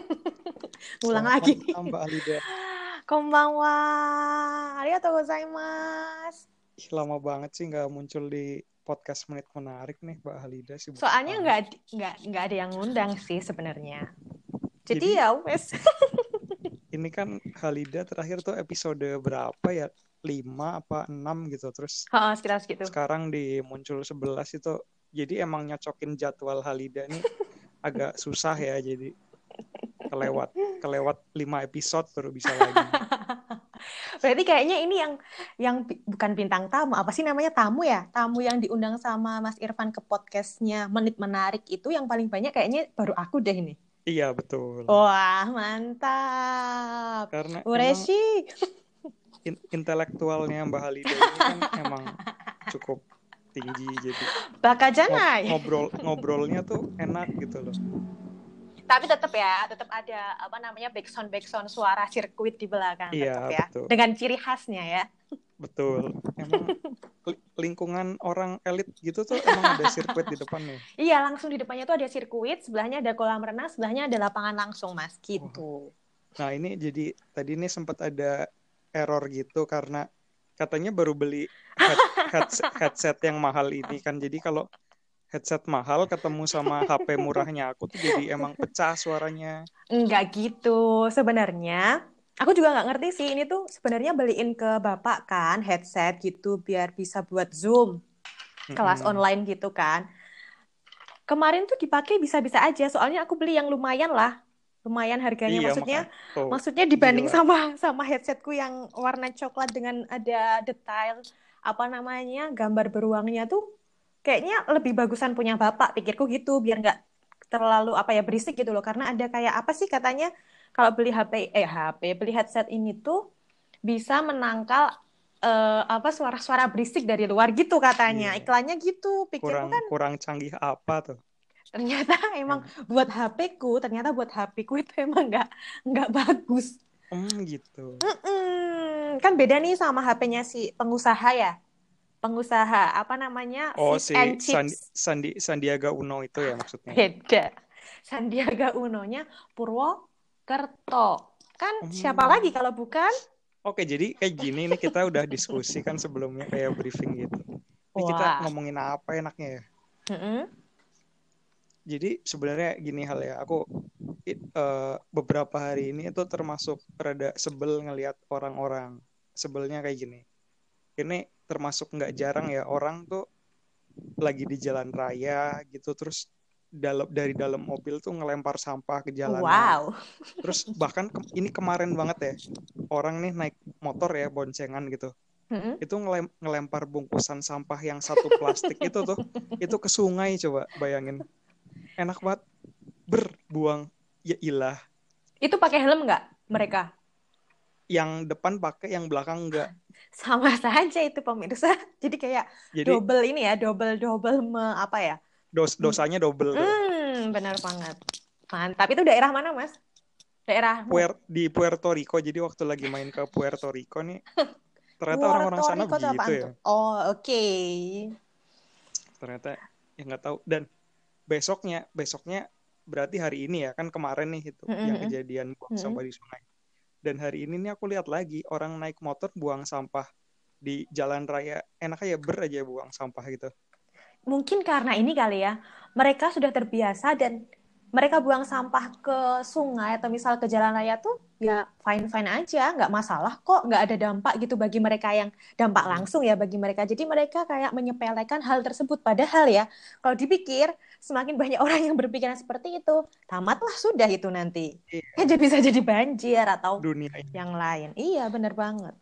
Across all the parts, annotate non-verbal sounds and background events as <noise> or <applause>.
<laughs> Ulang lagi. Mbak Alida. <laughs> Konbanwa. Arigatou gozaimasu. Ih, lama banget sih nggak muncul di podcast menit menarik nih Mbak Halida sih. Soalnya nggak nggak nggak ada yang ngundang sih sebenarnya. Jadi, Jadi- ya wes. <laughs> Ini kan Halida terakhir tuh episode berapa ya? 5 apa 6 gitu. Terus Heeh, sekitar segitu. sekarang di muncul 11 itu. Jadi emang nyocokin jadwal Halida nih agak susah ya. Jadi kelewat kelewat 5 episode baru bisa lagi. <laughs> Berarti kayaknya ini yang yang bukan bintang tamu, apa sih namanya tamu ya? Tamu yang diundang sama Mas Irfan ke podcastnya Menit Menarik itu yang paling banyak kayaknya baru aku deh ini. Iya betul. Wah, mantap. Karena Ureshi. in- intelektualnya Mbak Halida ini kan emang cukup tinggi jadi Baka ngob- janai. ngobrol ngobrolnya tuh enak gitu loh. Tapi tetap ya, tetap ada apa namanya backsound backsound suara sirkuit di belakang Iya, tetap ya. betul. Dengan ciri khasnya ya. Betul. Emang <laughs> li- lingkungan orang elit gitu tuh emang ada sirkuit di depannya. Iya, langsung di depannya tuh ada sirkuit, sebelahnya ada kolam renang, sebelahnya ada lapangan langsung, Mas. Gitu. Nah ini jadi tadi ini sempat ada error gitu karena katanya baru beli head- headset, headset yang mahal ini kan. Jadi kalau headset mahal ketemu sama HP murahnya aku tuh jadi emang pecah suaranya. Enggak gitu. Sebenarnya aku juga nggak ngerti sih ini tuh sebenarnya beliin ke bapak kan headset gitu biar bisa buat Zoom kelas Mm-mm. online gitu kan. Kemarin tuh dipakai bisa-bisa aja, soalnya aku beli yang lumayan lah. Lumayan harganya Iya, maksudnya. tuh. Maksudnya dibanding gila. sama sama headsetku yang warna coklat dengan ada detail apa namanya gambar beruangnya tuh kayaknya lebih bagusan punya bapak pikirku gitu biar nggak terlalu apa ya berisik gitu loh karena ada kayak apa sih katanya kalau beli HP eh HP beli headset ini tuh bisa menangkal eh, apa suara-suara berisik dari luar gitu katanya Iya. iklannya gitu pikirku kurang kan kurang canggih apa tuh? ternyata <laughs> emang buat HP-ku ternyata buat HP-ku itu emang nggak nggak bagus Hmm gitu. Mm-mm. Kan beda nih sama HP-nya si pengusaha ya. Pengusaha apa namanya? Oh si and Sandi, Chips. Sandi Sandiaga Uno itu ya maksudnya. Beda. Sandiaga Uno-nya Purwokerto. Kan siapa Hmm. lagi kalau bukan? Oke, jadi kayak gini nih kita udah diskusi kan sebelumnya kayak briefing gitu. Ini kita Wah. ngomongin apa enaknya ya? Mm-mm. Jadi sebenarnya gini hal ya, aku it- eh, beberapa hari ini itu termasuk rada sebel ngelihat orang-orang. Sebelnya kayak gini. Ini termasuk nggak jarang ya orang tuh lagi di jalan raya gitu terus dalam dari dalam mobil tuh ngelempar sampah ke jalanan. Wow. Terus bahkan ke- ini kemarin banget ya. Orang nih naik motor ya boncengan gitu. Mm-mm. Itu ngelem- ngelempar bungkusan sampah yang satu plastik itu tuh itu ke sungai coba bayangin. Enak banget. Berbuang ya ilah. Itu pakai helm nggak mereka? Yang depan pakai, yang belakang enggak. Sama <laughs> saja itu pemirsa. <laughs> Jadi kayak Jadi double ini ya, double double me, apa ya? dos dosanya double tuh. Hmm, benar banget. Mantap. Itu daerah mana, Mas? Daerah Puer- di Puerto Rico. Jadi waktu lagi main ke Puerto Rico nih <laughs> ternyata orang-orang sana begitu ya. tuh? Oh, oke. ternyata ya nggak tahu dan besoknya besoknya berarti hari ini ya kan kemarin nih itu Mm-mm, yang mm-mm. kejadian buang Mm-mm. sampah di sungai dan hari ini nih aku lihat lagi orang naik motor buang sampah di jalan raya enak aja ber aja buang sampah gitu Mungkin karena ini kali ya, mereka sudah terbiasa dan mereka buang sampah ke sungai atau misal ke jalan raya tuh ya fine-fine aja, nggak masalah kok, nggak ada dampak gitu bagi mereka yang dampak langsung ya bagi mereka. Jadi mereka kayak menyepelekan hal tersebut. Padahal ya, kalau dipikir semakin banyak orang yang berpikiran seperti itu, tamatlah sudah itu nanti. Iya. Ya bisa jadi banjir atau dunia ini yang lain. Iya, bener banget.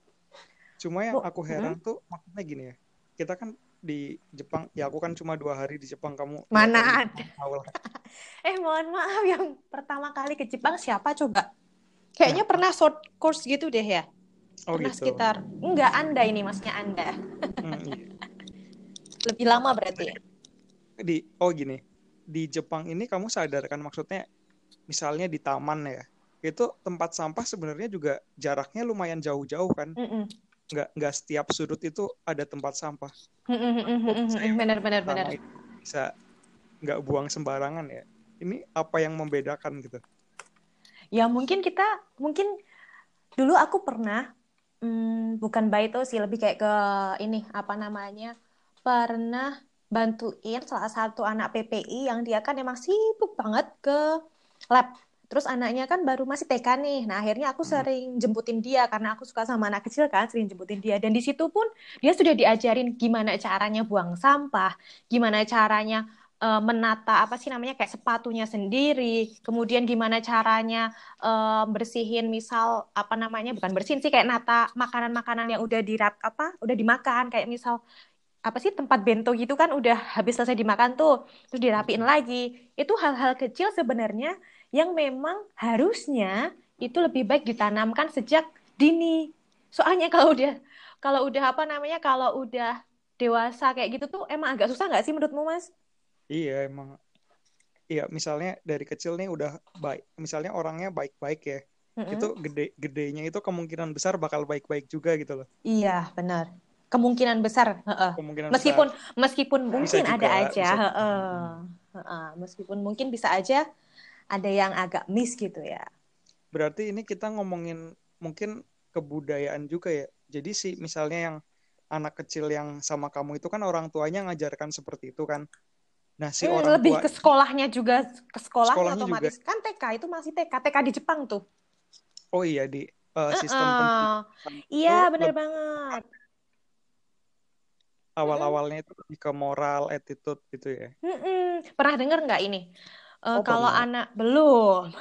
cuma yang aku heran tuh maksudnya gini ya kita kan di Jepang ya aku kan cuma dua hari di Jepang kamu Mana ya, lah. <laughs> Eh, mohon maaf yang pertama kali ke Jepang siapa coba? Kayaknya pernah short course gitu deh ya. oh Pernah gitu sekitar enggak Anda ini maksudnya Anda. Hmm, iya. <laughs> Lebih lama berarti. di oh gini di Jepang ini kamu sadar kan? Maksudnya misalnya di taman ya itu tempat sampah sebenarnya juga jaraknya lumayan jauh-jauh kan? Nggak nggak setiap sudut itu ada tempat sampah. Mm-mm. Benar benar bisa nggak buang sembarangan ya. Ini apa yang membedakan gitu? Ya mungkin kita mungkin dulu aku pernah hmm, bukan baik itu sih lebih kayak ke ini apa namanya pernah bantuin salah satu anak PPI yang dia kan emang sibuk banget ke lab. Terus anaknya kan baru masih TK nih. Nah, akhirnya aku Hmm. sering jemputin dia karena aku suka sama anak kecil kan, sering jemputin dia. Dan di situ pun dia sudah diajarin gimana caranya buang sampah, gimana caranya eh, menata apa sih namanya kayak sepatunya sendiri, kemudian gimana caranya eh, bersihin misal apa namanya bukan bersihin sih kayak nata makanan-makanan yang udah dirap apa udah dimakan kayak misal apa sih tempat bento gitu kan udah habis selesai dimakan tuh terus dirapiin lagi itu hal-hal kecil sebenarnya yang memang harusnya itu lebih baik ditanamkan sejak dini soalnya kalau udah kalau udah apa namanya kalau udah dewasa kayak gitu tuh emang agak susah nggak sih menurutmu mas? Iya emang. Iya misalnya dari kecil nih udah baik. Misalnya orangnya baik-baik ya. Mm-mm. Itu gede gedenya itu kemungkinan besar bakal baik-baik juga gitu loh. Iya benar kemungkinan besar heeh. Kemungkinan meskipun besar. meskipun mungkin juga, ada aja bisa. heeh. Heeh. meskipun mungkin bisa aja ada yang agak miss gitu ya Berarti ini kita ngomongin mungkin kebudayaan juga ya. Jadi sih misalnya yang anak kecil yang sama kamu itu kan orang tuanya ngajarkan seperti itu kan. Nah, si Hmm, orang lebih tua ke sekolahnya juga ke sekolahnya Sekolahnya otomatis kan TK itu masih TK TK di Jepang tuh Oh iya di uh, sistem Heeh. pendidikan iya lebih- banget awal-awalnya itu lebih ke moral, attitude gitu ya. Mm-mm. Pernah dengar nggak ini? Eh, Oh, kalau pernah. anak belum,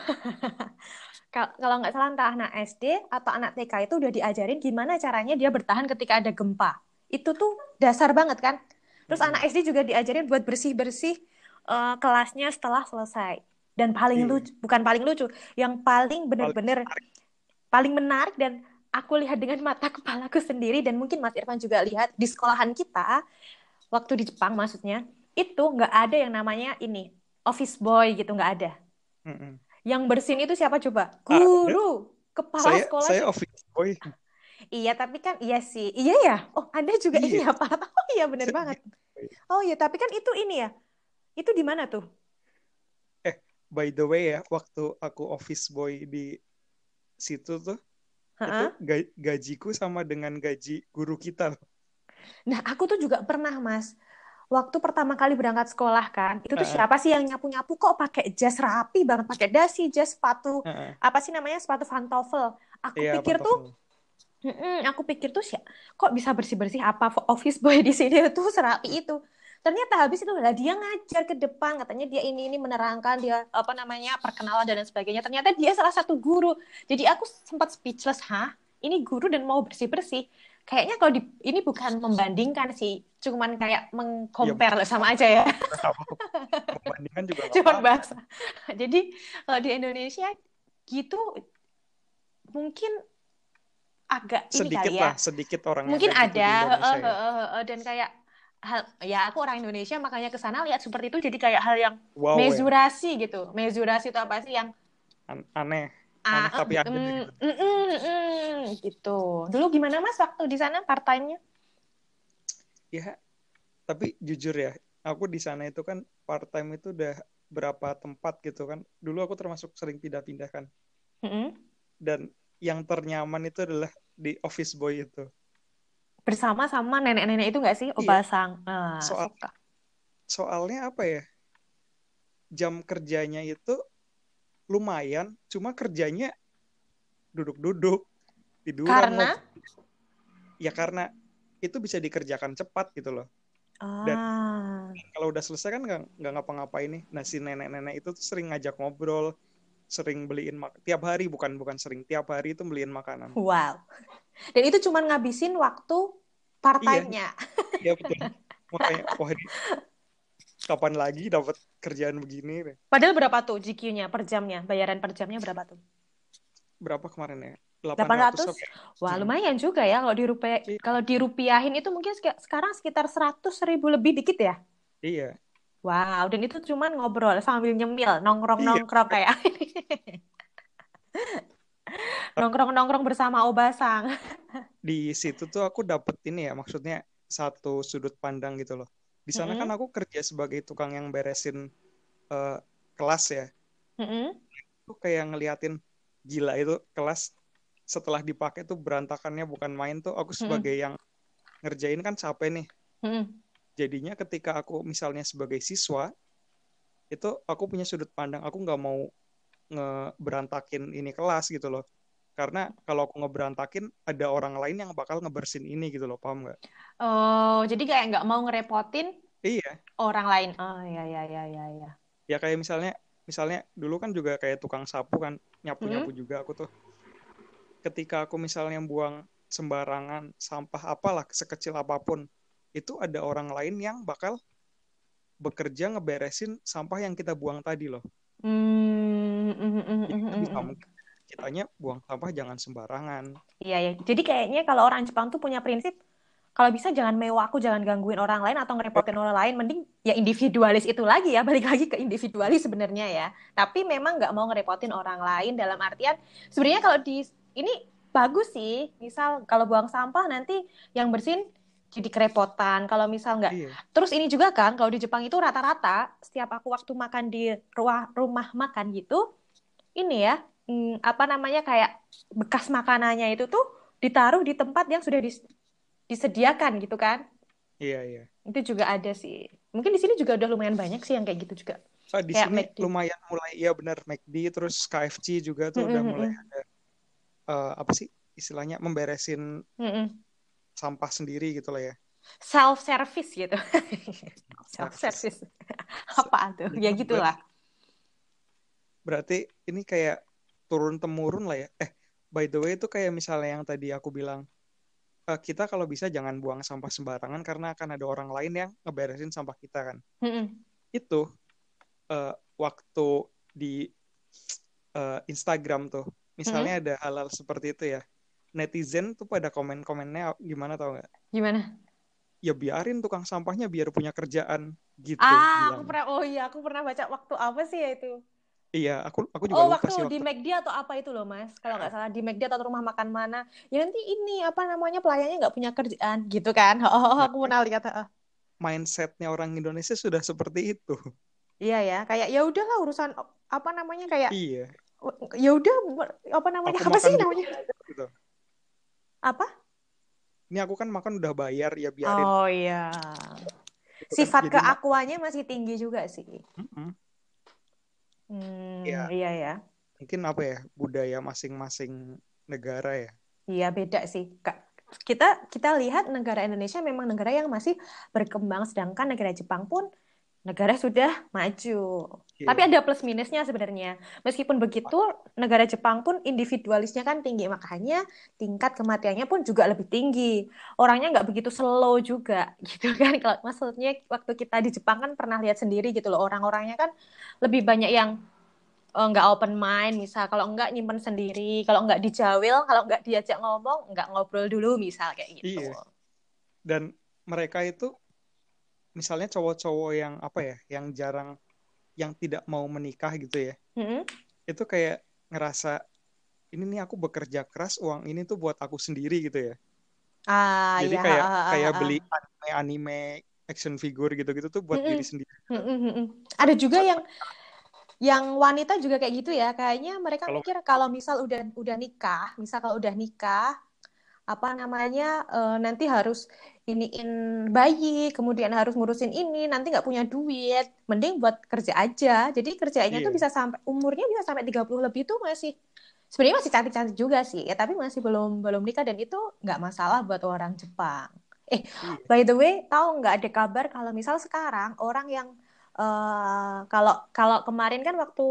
<laughs> Kal- kalau nggak salah entah anak SD atau anak TK itu udah diajarin gimana caranya dia bertahan ketika ada gempa. Itu tuh dasar banget kan. Terus Mm-mm. anak SD juga diajarin buat bersih-bersih eh, kelasnya setelah selesai. Dan paling Iya. lucu, bukan paling lucu, yang paling bener-bener paling menarik dan aku lihat dengan mata kepalaku sendiri dan mungkin Mas Irfan juga lihat di sekolahan kita waktu di Jepang maksudnya itu nggak ada yang namanya ini office boy gitu nggak ada. Mm-mm. Yang bersin itu siapa coba? Ah, Guru, kepala Saya sekolah. saya office boy. Iya tapi kan iya sih, iya ya. Oh Anda juga Iya. ini Pak? <laughs> Oh iya Saya banget. Oh iya tapi kan itu ini ya. Itu di mana tuh? By the way ya, waktu aku office boy di situ tuh, itu gajiku sama dengan gaji guru kita. Nah, aku tuh juga pernah, Mas. Waktu pertama kali berangkat sekolah kan, itu tuh Heeh. siapa sih yang nyapu-nyapu kok pakai jas rapi banget, pakai dasi, jas, sepatu, Heeh. apa sih namanya, sepatu pantofel. Aku Iya, pikir tuh, mm-mm, aku pikir tuh sih, kok bisa bersih-bersih apa office boy di sini tuh serapi itu. Ternyata habis itu lah dia ngajar ke depan, katanya dia ini ini menerangkan dia apa namanya perkenalan dan lain sebagainya. Ternyata dia salah satu guru. Jadi aku sempat speechless, hah? Ini guru dan mau bersih-bersih. Kayaknya kalau di, ini bukan membandingkan sih, cuman kayak mengcompare sama aja ya. Membandingkan juga apa-apa. bahasa. Jadi kalau di Indonesia gitu mungkin agak ini Sedikit kali ya. lah, sedikit orang Mungkin ada heeh, ya. heeh, heeh, dan kayak hal ya aku orang Indonesia makanya ke sana lihat seperti itu jadi kayak hal yang Wow ya, mezurasi gitu. Mezurasi itu apa sih yang An- aneh. ah, Aneh tapi mm, gitu. mm, mm, mm, gitu. Dulu gimana Mas waktu di sana part time-nya? Ya, tapi jujur ya, aku di sana itu kan part time itu udah berapa tempat gitu kan. Dulu aku termasuk sering pindah-pindah kan. Mm-mm. Dan yang ternyaman itu adalah di office boy itu. Bersama sama nenek-nenek itu nggak sih? Iya. Obasang. Ah, Soal- suka. Soalnya apa ya? Jam kerjanya itu lumayan, cuma kerjanya duduk-duduk, tiduran. Karena Ya karena itu bisa dikerjakan cepat gitu loh. ah, Kalau udah selesai kan nggak nggak ngapa-ngapain nih. Nah si nenek-nenek itu tuh sering ngajak ngobrol, sering beliin mak tiap hari bukan bukan sering tiap hari itu beliin makanan. wow. <laughs> Dan itu cuma ngabisin waktu part Iya. time-nya. Iya betul. Makanya wah ini kapan lagi dapat kerjaan begini? Padahal berapa tuh GQ-nya per jamnya? Bayaran per jamnya berapa tuh? Berapa kemarin ya? 800? 800 apa ya? Wah, Hmm. lumayan juga ya kalau dirupiah Iya. kalau dirupiahin itu mungkin sek- sekarang sekitar 100 ribu lebih dikit ya. Iya. Wow, dan itu cuman ngobrol sambil nyemil, Iya. nongkrong-nongkrong kayak <laughs> nongkrong-nongkrong bersama Obasang. <laughs> Di situ tuh aku dapet ini ya, maksudnya satu sudut pandang gitu loh. Di sana kan Mm-mm. aku kerja sebagai tukang yang beresin eh, kelas ya. Mm-mm. Aku kayak ngeliatin gila itu kelas setelah dipakai tuh berantakannya bukan main tuh aku sebagai yang ngerjain kan capek nih Mm-mm. Jadinya ketika aku misalnya sebagai siswa itu aku punya sudut pandang aku nggak mau ngeberantakin ini kelas gitu loh. Karena kalau aku ngeberantakin ada orang lain yang bakal ngebersihin ini gitu loh paham nggak? Oh, jadi kayak nggak mau ngerepotin iya. orang lain. Oh, ya, ya, ya, ya, ya. ya kayak misalnya misalnya dulu kan juga kayak tukang sapu kan nyapu nyapu juga aku tuh. Ketika aku misalnya buang sembarangan sampah apalah sekecil apa pun itu ada orang lain yang bakal bekerja ngeberesin sampah yang kita buang tadi loh Hmm, mm, mm, mm, jadi mm, itu mm, bisa mm. mungkin kitanya buang sampah jangan sembarangan Iya, ya. Jadi kayaknya kalau orang Jepang tuh punya prinsip, kalau bisa jangan mewah aku, jangan gangguin orang lain atau ngerepotin orang lain. Mending ya individualis itu lagi ya, balik lagi ke individualis sebenarnya ya. Tapi memang nggak mau ngerepotin orang lain dalam artian, sebenarnya kalau di ini bagus sih. Misal kalau buang sampah nanti yang bersihin jadi kerepotan. Kalau misal nggak iya Terus ini juga kan, kalau di Jepang itu rata-rata setiap aku waktu makan di rumah rumah makan gitu, ini ya, hmm, apa namanya kayak bekas makanannya itu tuh ditaruh di tempat yang sudah dis- disediakan gitu kan. iya iya Itu juga ada sih. Mungkin di sini juga udah lumayan banyak sih yang kayak gitu juga. Ah, di Kayak sini McD. lumayan mulai iya benar McD terus KFC juga tuh udah mulai ada eh, apa sih istilahnya memberesin Mm-mm. Sampah sendiri gitu lah ya Self service gitu. <laughs> Self service. <laughs> Apa tuh? Ya gitulah. berarti ini kayak turun temurun lah ya eh by the way itu kayak misalnya yang tadi aku bilang eh, kita kalau bisa jangan buang sampah sembarangan karena akan ada orang lain yang ngeberesin sampah kita kan Mm-mm. itu eh, waktu di eh, Instagram tuh misalnya ada hal-hal seperti itu ya netizen tuh pada komen-komennya gimana tau nggak Gimana? ya biarin tukang sampahnya biar punya kerjaan gitu Ah, aku bilang. pernah, oh iya, aku pernah baca waktu apa sih ya itu? iya aku aku juga Oh, lupa waktu sih di McD atau apa itu loh, Mas? Kalau nggak salah di McD atau rumah makan mana. Ya nanti ini apa namanya pelayannya nggak punya kerjaan gitu kan? <laughs> Oh, Nah, aku pernah lihat. heeh. mindsetnya orang Indonesia sudah seperti itu Iya ya, kayak ya udahlah urusan apa namanya kayak iya ya udah apa namanya aku apa sih namanya? gitu Apa? ini aku kan makan udah bayar ya biarin Oh iya. gitu kan. Sifat jadi keakuannya masih tinggi juga sih. Mm-mm. Hmm, ya iya ya. mungkin apa ya budaya masing-masing negara ya Iya beda sih. Kita kita lihat negara Indonesia memang negara yang masih berkembang, sedangkan negara Jepang pun negara sudah maju. Iya. Tapi ada plus minusnya sebenarnya. Meskipun begitu, negara Jepang pun individualisnya kan tinggi, makanya tingkat kematiannya pun juga lebih tinggi. Orangnya nggak begitu slow juga, <laughs> gitu kan? Kalau maksudnya waktu kita di Jepang kan pernah lihat sendiri gitu loh, orang-orangnya kan lebih banyak yang eh, nggak open mind, misal kalau nggak nyimpen sendiri, kalau nggak dijawil, kalau nggak diajak ngomong, nggak ngobrol dulu, misal kayak gitu. Iya. dan mereka itu misalnya cowok-cowok yang apa ya yang jarang yang tidak mau menikah gitu ya Mm-mm. itu kayak ngerasa ini nih aku bekerja keras uang ini tuh buat aku sendiri gitu ya Ah, jadi iya, kayak ah, kayak ah. beli anime anime action figure gitu-gitu tuh buat Mm-mm. diri sendiri mm-mm. Ada juga yang yang wanita juga kayak gitu ya. Kayaknya mereka Kalau- mikir kalau misal udah udah nikah, misal kalau udah nikah, apa namanya eh, nanti harus iniin bayi, kemudian harus ngurusin ini, nanti nggak punya duit, mending buat kerja aja. Jadi kerjanya tuh Iya. bisa sampai umurnya bisa sampai 30 lebih tuh masih sebenarnya masih cantik-cantik juga sih, ya tapi masih belum belum nikah dan itu nggak masalah buat orang Jepang. Eh, Iya. by the way, tahu nggak ada kabar kalau misal sekarang orang yang eh kalau kalau kemarin kan waktu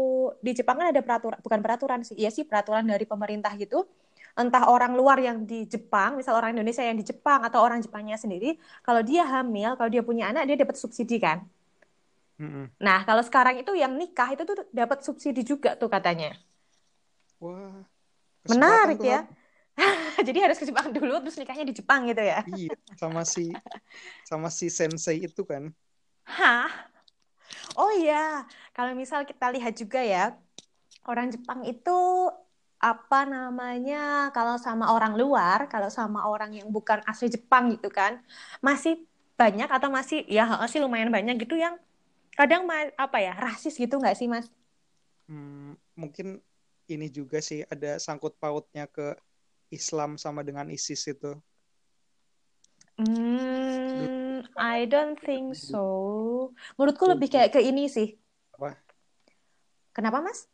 di Jepang kan ada peraturan, bukan peraturan sih, iya sih peraturan dari pemerintah gitu. Entah orang luar yang di Jepang, misal orang Indonesia yang di Jepang atau orang Jepangnya sendiri, kalau dia hamil, kalau dia punya anak, dia dapat subsidi kan. Nah, kalau sekarang itu yang nikah itu tuh dapat subsidi juga tuh katanya. wah Menarik tuh, ya. <laughs> Jadi harus ke Jepang dulu, terus nikahnya di Jepang gitu ya. iya <laughs> sama si sama si sensei itu kan Hah? Oh iya, kalau misal kita lihat juga ya, orang Jepang itu apa namanya, kalau sama orang luar, kalau sama orang yang bukan asli Jepang gitu kan, masih banyak atau masih ya sih lumayan banyak gitu yang kadang apa ya rasis gitu nggak sih Mas? Hmm, mungkin ini juga sih ada sangkut pautnya ke Islam sama dengan ISIS itu. Hmm, I don't think so. Menurutku lebih kayak ke ini sih. Apa? Kenapa, Mas?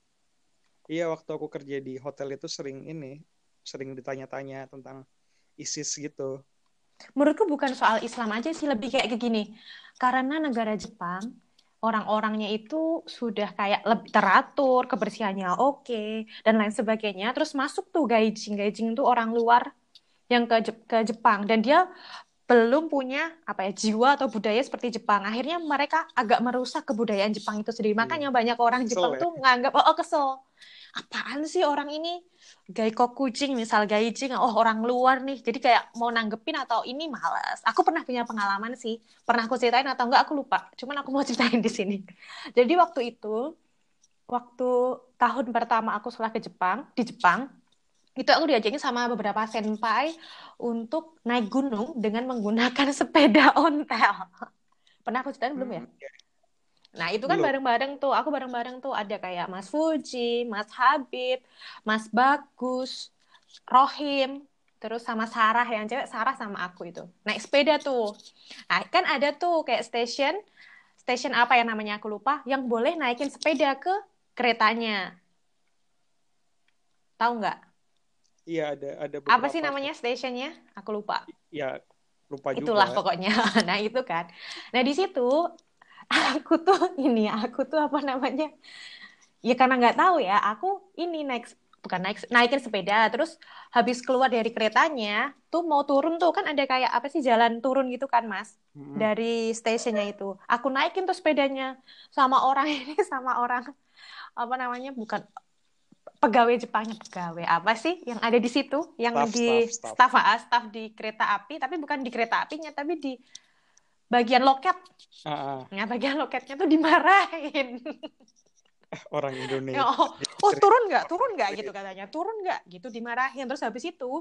Iya, waktu aku kerja di hotel itu sering ini, sering ditanya-tanya tentang ISIS gitu. Menurutku bukan soal Islam aja sih, lebih kayak gini. Karena negara Jepang, orang-orangnya itu sudah kayak lebih teratur, kebersihannya oke, dan lain sebagainya. Terus masuk tuh gaijin. Gaijin tuh orang luar yang ke, Je- ke Jepang. Dan dia belum punya apa ya jiwa atau budaya seperti Jepang. Akhirnya mereka agak merusak kebudayaan Jepang itu sendiri. Makanya banyak orang Kesel Jepang ya? tuh nganggap oh, oh kesel. Apaan sih orang ini? Gaiko kucing misal gaijing, oh orang luar nih. Jadi kayak mau nanggepin atau ini malas. Aku pernah punya pengalaman sih. Pernah aku ceritain atau enggak aku lupa. Cuman aku mau <laughs> ceritain di sini. Jadi waktu itu waktu tahun pertama aku sekolah ke Jepang, di Jepang, itu aku diajakin sama beberapa senpai untuk naik gunung dengan menggunakan <laughs> sepeda ontel. Pernah aku ceritain belum ya? Iya. Nah, itu kan Belum. bareng-bareng tuh. Aku bareng-bareng tuh ada kayak Mas Fuji, Mas Habib, Mas Bagus, Rohim, terus sama Sarah yang cewek, Sarah sama aku itu. Naik sepeda tuh. Nah, kan ada tuh kayak station, station apa ya namanya aku lupa, yang boleh naikin sepeda ke keretanya. Tahu nggak? Iya, ada ada Apa sih namanya stationnya? Aku lupa. Ya, lupa juga. Itulah pokoknya. <laughs> Nah, itu kan. Nah, di situ aku tuh ini, aku tuh apa namanya? Ya karena nggak tahu ya, aku ini naik bukan naik naikin sepeda, terus habis keluar dari keretanya, tuh mau turun tuh kan ada kayak apa sih jalan turun gitu kan, Mas? Mm-mm. Dari stasiunnya itu. Aku naikin tuh sepedanya sama orang <laughs> ini sama orang apa namanya? Bukan pegawai Jepangnya pegawai apa sih yang ada di situ yang Staff, di staff, staff ah, staff di kereta api tapi bukan di kereta apinya tapi di bagian loket. Ah, ah, nah bagian loketnya tuh dimarahin. <laughs> Orang Ya, Indonesia. oh, oh turun nggak? Turun nggak? Gitu katanya. Turun nggak? Gitu dimarahin. Terus habis itu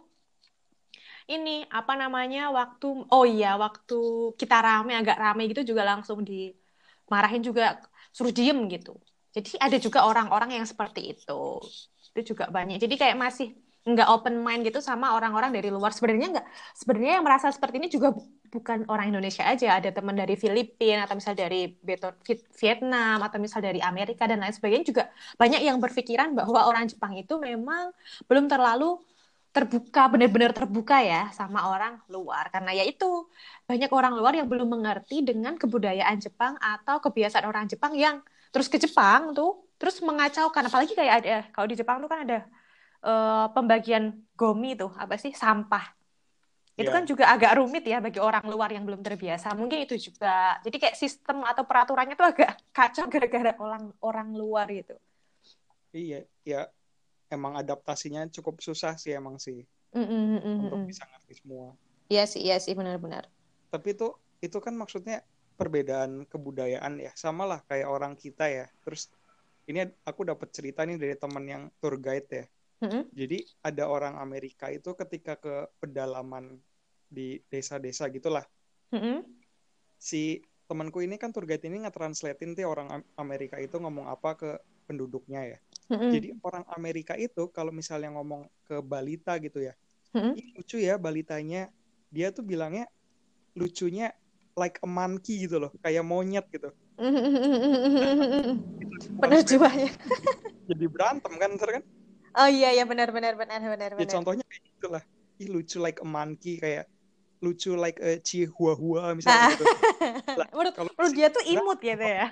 ini apa namanya waktu oh iya waktu kita rame agak rame gitu juga langsung dimarahin juga suruh diem gitu. Jadi ada juga orang-orang yang seperti itu. Itu juga banyak. Jadi kayak masih nggak open mind gitu sama orang-orang dari luar. Sebenarnya nggak sebenarnya yang merasa seperti ini juga bu- bukan orang Indonesia aja ada teman dari Filipina atau misal dari Vietnam atau misal dari Amerika dan lain sebagainya juga banyak yang berpikiran bahwa orang Jepang itu memang belum terlalu terbuka benar-benar terbuka ya sama orang luar. Karena ya itu banyak orang luar yang belum mengerti dengan kebudayaan Jepang atau kebiasaan orang Jepang yang terus ke Jepang tuh terus mengacaukan. Apalagi kayak ada kalau di Jepang tuh kan ada eh, pembagian gomi tuh apa sih sampah itu Iya. kan juga agak rumit ya bagi orang luar yang belum terbiasa mungkin itu juga jadi kayak sistem atau peraturannya tuh agak <laughs> kacau gara-gara orang orang luar gitu Iya, ya emang adaptasinya cukup susah sih emang sih Mm, mm, mm, mm, untuk bisa ngerti semua. Iya sih iya sih benar-benar Tapi itu itu kan maksudnya perbedaan kebudayaan ya, sama lah kayak orang kita ya. Terus ini aku dapat cerita nih dari teman yang tour guide ya. Jadi ada orang Amerika itu ketika ke pedalaman di desa-desa gitulah. Mm-mm. Si temanku ini kan tour guide ini nge-translatein tuh orang Am- Amerika itu ngomong apa ke penduduknya ya. Mm-mm. Jadi orang Amerika itu kalau misalnya ngomong ke balita gitu ya, Mm-mm. "Ih, lucu ya balitanya. Dia tuh bilangnya lucunya like a monkey gitu loh, kayak monyet gitu. benar jiwanya <laughs> Jadi berantem kan, ntar kan? Oh iya iya benar benar benar benar Ya benar contohnya kayak gitu lah. Ih lucu like a monkey, kayak lucu like a chihuahua misalnya gitu. <laughs> Lah, menurut kalau menurut dia tuh imut gitu ya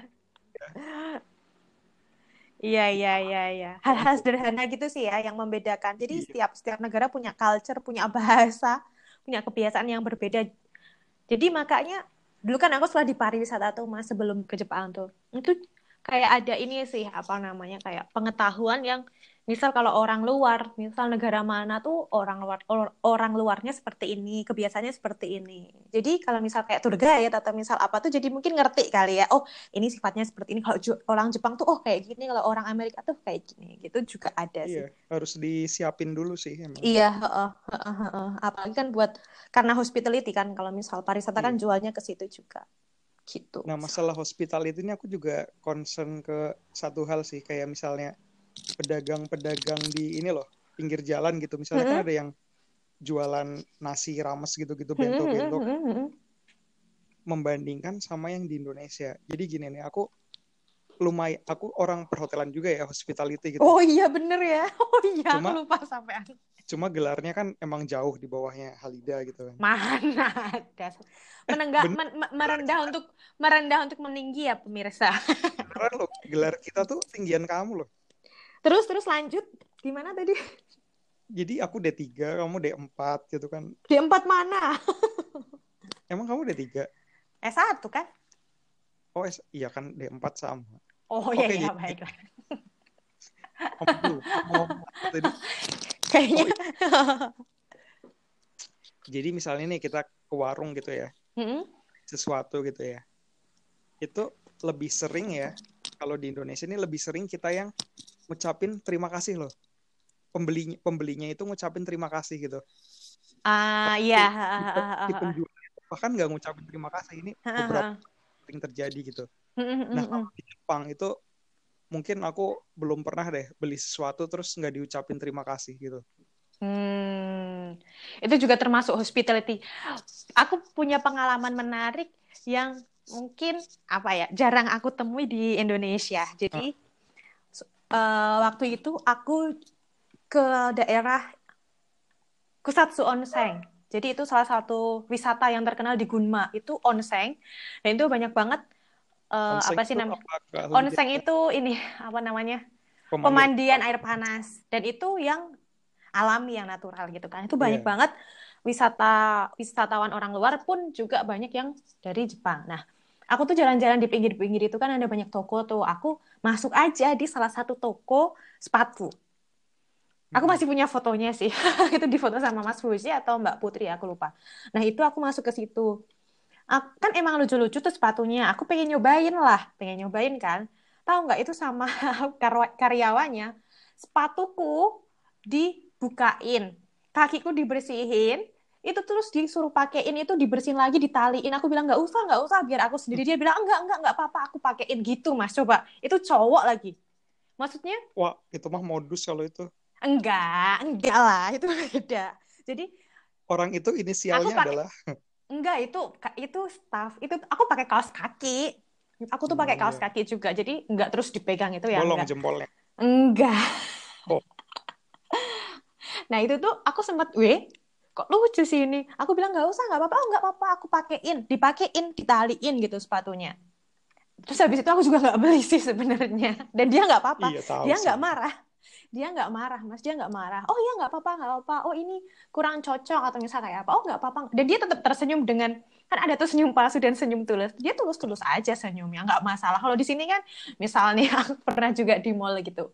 Iya iya iya iya hal-hal sederhana gitu sih ya yang membedakan. Jadi Iya. setiap setiap negara punya culture, punya bahasa, punya kebiasaan yang berbeda. Jadi makanya dulu kan aku setelah di pariwisata tuh mas sebelum ke Jepang tuh itu kayak ada ini sih apa namanya kayak pengetahuan yang misal kalau orang luar, misal negara mana tuh orang luar or- orang luarnya seperti ini, kebiasaannya seperti ini. Jadi kalau misal kayak tour guide atau misal apa tuh jadi mungkin ngerti kali ya. Oh, ini sifatnya seperti ini. Kalau orang Jepang tuh oh kayak gini, kalau orang Amerika tuh kayak gini. Gitu juga ada sih. Iya, harus disiapin dulu sih emang. Iya, heeh, heeh, heeh. Apalagi kan buat karena hospitality kan kalau misal pariwisata kan jualnya ke situ juga. Gitu. Nah, masalah hospitality ini aku juga concern ke satu hal sih, kayak misalnya pedagang-pedagang di ini loh pinggir jalan gitu misalnya kan Mm-mm. ada yang jualan nasi rames gitu-gitu Mm-mm, bento-bento mm-mm, mm-mm. membandingkan sama yang di Indonesia jadi gini nih aku lumayan aku orang perhotelan juga ya hospitality gitu Oh iya bener ya. <laughs> Oh iya Cuma- aku lupa sampean. cuma gelarnya kan emang jauh di bawahnya Halida gitu kan Mana ada. Menenggak, men- men- merendah untuk merendah untuk meninggi ya pemirsa. <laughs> beneran loh gelar kita tuh tinggian kamu loh Terus terus lanjut gimana tadi? jadi aku D3 kamu D4 gitu kan Di empat mana? <laughs> emang kamu D3 S1 kan? oh S- iya kan D4 sama Oh iya Oke, iya jadi- baiklah. <laughs> kamu apa tadi Kayaknya. jadi misalnya nih kita ke warung gitu ya Mm-mm. sesuatu gitu ya itu lebih sering ya kalau di Indonesia ini lebih sering kita yang ngucapin terima kasih loh pembelinya pembelinya itu ngucapin terima kasih gitu Ah iya. penjual bahkan nggak ngucapin terima kasih ini beberapa sering terjadi gitu nah kalau di Jepang itu mungkin aku belum pernah deh beli sesuatu terus nggak diucapin terima kasih gitu Hmm, itu juga termasuk hospitality. Aku punya pengalaman menarik yang mungkin apa ya jarang aku temui di Indonesia. Jadi eh, waktu itu aku ke daerah Kusatsu Onsen. Jadi itu salah satu wisata yang terkenal di Gunma itu onsen dan itu banyak banget Onsen apa sih namanya? apa? Onsen itu ini apa namanya? Pemandian. pemandian air panas dan itu yang alami yang natural gitu kan itu banyak Iya. banget wisata wisatawan orang luar pun juga banyak yang dari Jepang nah aku tuh jalan-jalan di pinggir-pinggir itu kan ada banyak toko tuh. Aku masuk aja di salah satu toko sepatu. Aku Hmm. masih punya fotonya sih. <laughs> Itu difoto sama Mas Fuji atau Mbak Putri aku lupa. Nah itu aku masuk ke situ. Kan emang lucu-lucu tuh sepatunya. Aku pengen nyobain lah. Pengen nyobain kan. Tahu nggak itu sama <laughs> karyawannya? Sepatuku dibukain kakiku dibersihin itu terus disuruh pakein itu dibersihin lagi ditaliin. Aku bilang nggak usah nggak usah. Biar aku sendiri. Dia bilang enggak enggak enggak apa-apa. Aku pakein gitu mas. Coba. Itu cowok lagi. Maksudnya? Wah itu mah modus kalau itu. Enggak enggak lah. <laughs> Itu beda. Jadi orang itu inisialnya pakai- adalah <laughs> enggak itu itu staff. Itu aku pakai kaos kaki. Aku tuh pakai Oh, kaos iya. kaki juga. Jadi enggak terus dipegang itu ya bolong enggak. jempolnya. Enggak. Oh. <laughs> Nah itu tuh aku sempat, weh, kok lucu sih ini. Aku bilang nggak usah, nggak apa-apa, oh nggak apa-apa, aku pakein, dipakein, ditaliin gitu sepatunya. Terus habis itu aku juga nggak beli sih sebenarnya. Dan dia nggak apa-apa, iya dia nggak marah. Dia nggak marah, mas, dia nggak marah. Oh iya nggak apa-apa, nggak apa-apa. Oh ini kurang cocok atau misal kayak apa? Oh nggak apa-apa. Dan dia tetap tersenyum dengan kan ada tuh senyum palsu dan senyum tulus. Dia tulus-tulus aja senyumnya, nggak masalah. Kalau di sini kan, misalnya <laughs> aku pernah juga di mall gitu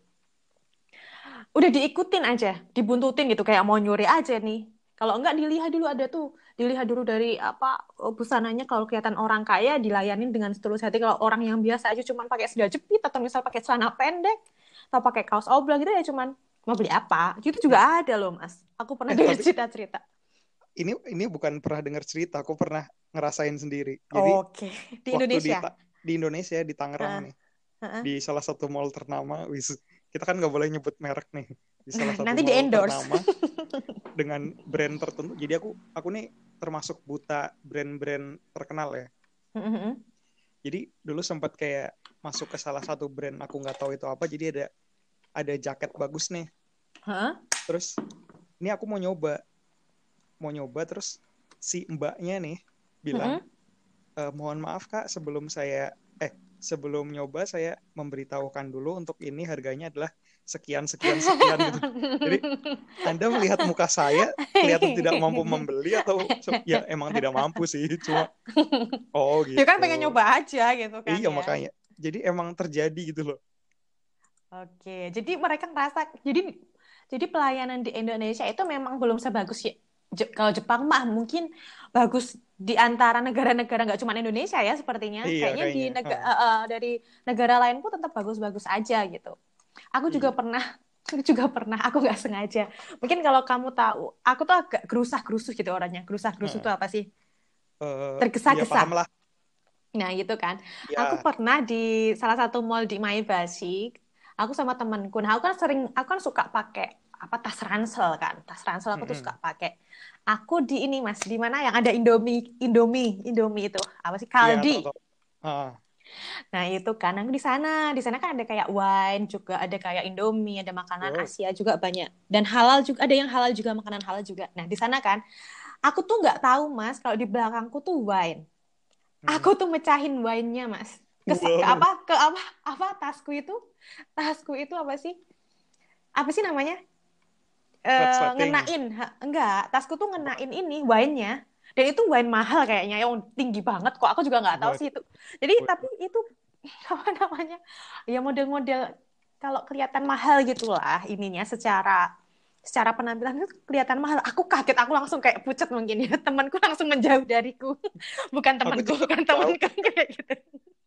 udah diikutin aja, dibuntutin gitu kayak mau nyuri aja nih. Kalau enggak dilihat dulu ada tuh, dilihat dulu dari apa busananya kalau kelihatan orang kaya dilayanin dengan setulus hati. Kalau orang yang biasa aja cuman pakai sendal jepit atau misal pakai celana pendek atau pakai kaos oblong gitu ya cuman mau beli apa? Gitu juga ada loh, Mas. Aku pernah Eh, dengar cerita-cerita. ini ini bukan pernah dengar cerita aku pernah ngerasain sendiri jadi Oke, di waktu Indonesia. di, di Indonesia di Tangerang Ah, nih Heeh. di salah satu mall ternama wis kita kan nggak boleh nyebut merek nih di salah <laughs> satu Nanti mall di-endorse. ternama <laughs> dengan brand tertentu. Jadi aku aku nih termasuk buta brand-brand terkenal ya. Heeh. jadi dulu sempat kayak masuk ke salah satu brand aku nggak tahu itu apa jadi ada ada jaket bagus nih. Heeh. terus ini aku mau nyoba. Mau nyoba terus si mbaknya nih bilang "Eh, mohon maaf kak sebelum saya eh sebelum nyoba saya memberitahukan dulu untuk ini harganya adalah sekian sekian sekian gitu Jadi, <laughs> anda melihat muka saya kelihatan tidak mampu <laughs> membeli atau ya emang tidak mampu sih cuma <laughs> oh gitu Ya kan pengen nyoba aja gitu kan iya ya. makanya jadi emang terjadi gitu loh Oke, jadi mereka ngerasa jadi jadi pelayanan di Indonesia itu memang belum sebagus ya. Je- kalau Jepang mah mungkin bagus di antara negara-negara nggak cuma Indonesia ya sepertinya. Iya, Kayaknya di kayaknya. nega- Ha. eh, eh, dari negara lain pun tetap bagus-bagus aja gitu. Aku juga Iya. pernah <laughs> aku juga pernah aku nggak sengaja. Mungkin kalau kamu tahu, aku tuh agak gerusah-gerusuh gitu orangnya. Gerusah-gerusuh Ha. itu apa sih? Eh, Tergesa-gesa. ya Nah, gitu kan. ya Aku pernah di salah satu mall di Maebashi. Aku sama temanku. Nah, aku kan sering, aku kan suka pakai apa tas ransel kan. Tas ransel aku tuh Mm-mm. suka pakai. Aku di ini Mas, di mana yang ada Indomie, Indomie, Indomie itu apa sih? Iya, Kaldi. Ah, Nah, itu kan aku di sana. Di sana kan ada kayak wine juga, ada kayak Indomie, ada makanan. Asia juga banyak. Dan halal juga, ada yang halal juga, makanan halal juga. Nah, di sana kan aku tuh nggak tahu, Mas, kalau di belakangku tuh wine. Hmm. Aku tuh mecahin wine-nya, Mas. Ke, ke Wow. apa? Ke apa? Apa tasku itu? Tasku itu apa sih? Apa sih namanya? Eh, Resleting. ngenain. Enggak, tasku tuh ngenain ini wine-nya. Dan itu wine mahal kayaknya, yang tinggi banget kok. Aku juga nggak tahu Buat- sih itu. Jadi buat- tapi itu <laughs> apa namanya? Ya model-model kalau kelihatan mahal gitulah ininya secara secara penampilan itu kelihatan mahal. Aku kaget, aku langsung kayak pucat mungkin ya. <laughs> Temanku langsung menjauh dariku. <laughs> Bukan temanku, bukan temanku kayak gitu.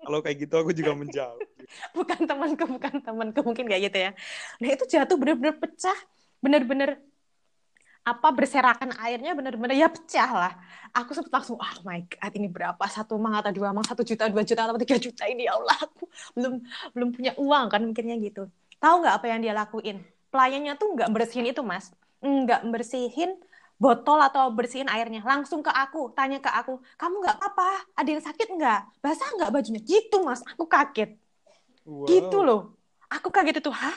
Kalau kayak gitu aku juga menjauh. Bukan temanku, bukan temanku mungkin kayak gitu ya. Nah, itu jatuh bener-bener pecah. Bener-bener apa berserakan airnya bener-bener ya pecah lah. Aku sempat langsung, oh my god, ini berapa? Satu mang atau dua mang, satu juta, dua juta, atau tiga juta ini ya Allah. Aku belum belum punya uang kan mikirnya gitu. Tahu nggak apa yang dia lakuin? Pelayannya tuh nggak bersihin itu mas, nggak bersihin botol atau bersihin airnya. Langsung ke aku, tanya ke aku, kamu nggak apa-apa? Ada yang sakit nggak? Basah nggak bajunya? Gitu mas, aku kaget. Wow. Gitu loh. Aku kaget itu, hah?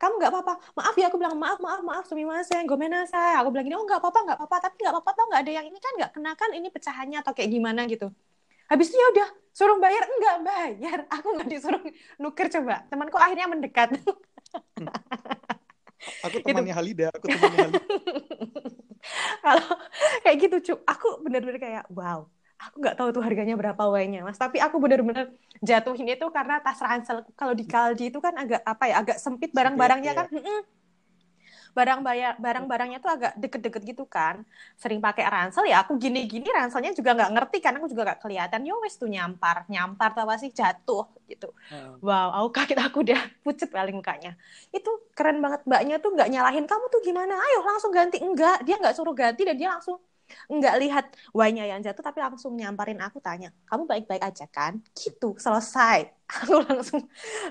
Kamu nggak apa-apa? Maaf ya, aku bilang maaf, maaf, maaf, sumimasen, gomenasai. Aku bilang gini, oh nggak apa-apa, nggak apa-apa. Tapi nggak apa-apa tau nggak ada yang ini kan nggak kenakan ini pecahannya atau kayak gimana gitu. Habis itu ya udah, suruh bayar, enggak bayar. <laughs> Aku nggak disuruh nuker coba. Temanku akhirnya mendekat. <laughs> Aku temannya Halida, aku temannya Halida. <laughs> Kalau kayak gitu, cu, aku bener-bener kayak wow. Aku nggak tahu tuh harganya berapa wine-nya, mas. Tapi aku bener-bener jatuhin itu karena tas ransel. Kalau di Kaldi itu kan agak apa ya, agak sempit barang-barangnya ya. kan. Mm-mm. Barang bayar, barang-barangnya tuh agak deket-deket gitu kan. Sering pakai ransel ya. Aku gini-gini ranselnya juga nggak ngerti karena aku juga nggak kelihatan. Yo wes tuh nyampar, nyampar apa sih jatuh gitu. Wow, aku <laughs> kaget aku udah pucet paling mukanya. Itu keren banget mbaknya tuh nggak nyalahin kamu tuh gimana? Ayo langsung ganti. Enggak, dia nggak suruh ganti dan dia langsung nggak lihat wine-nya yang jatuh tapi langsung nyamparin aku tanya, "Kamu baik-baik aja kan?" Gitu, selesai. <laughs> Aku langsung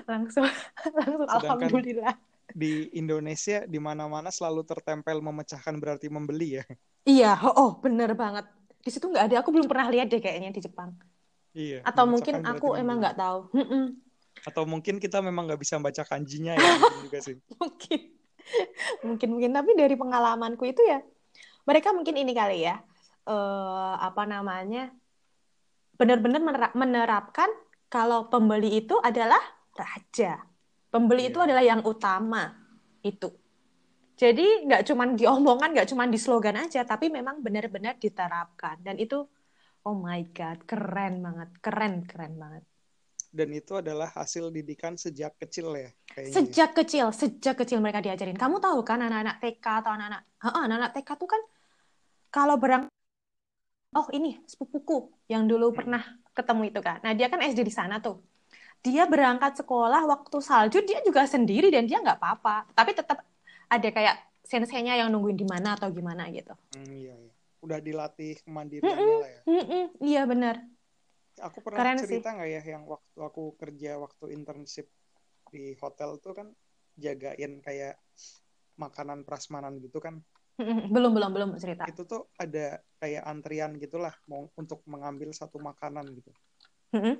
langsung <laughs> langsung Sedangkan- alhamdulillah. Di Indonesia di mana-mana selalu tertempel memecahkan berarti membeli ya. Iya, oh, oh bener banget. Di situ nggak ada, aku belum pernah lihat deh kayaknya di Jepang. Iya. Atau mungkin aku emang nggak tahu. Mm-mm. Atau mungkin kita memang nggak bisa baca kanjinya ya <laughs> juga sih. mungkin mungkin mungkin tapi dari pengalamanku itu ya mereka mungkin ini kali ya eh apa namanya benar-benar menera- menerapkan kalau pembeli itu adalah raja. Pembeli itu Iya. adalah yang utama itu. Jadi nggak cuman diomongan nggak cuman di slogan aja tapi memang benar-benar diterapkan. Dan itu oh my god keren banget keren keren banget Dan itu adalah hasil didikan sejak kecil ya kayaknya. ya. Sejak kecil, sejak kecil mereka diajarin. Kamu tahu kan anak-anak TK atau anak-anak, anak-anak TK tuh kan kalau berang, oh ini sepupuku yang dulu Hmm. pernah ketemu itu kan. Nah dia kan SD di sana tuh. Dia berangkat sekolah waktu salju dia juga sendiri dan dia nggak apa-apa. Tapi tetap ada kayak senseinya yang nungguin di mana atau gimana gitu. Hmm, iya, iya. Udah dilatih kemandiriannya lah ya. Mm-mm, iya benar. Aku pernah Keren cerita nggak ya yang waktu aku kerja waktu internship di hotel tuh kan jagain kayak makanan prasmanan gitu kan. <laughs> Belum belum belum cerita. Itu tuh ada kayak antrian gitulah mau untuk mengambil satu makanan gitu. Mm-mm.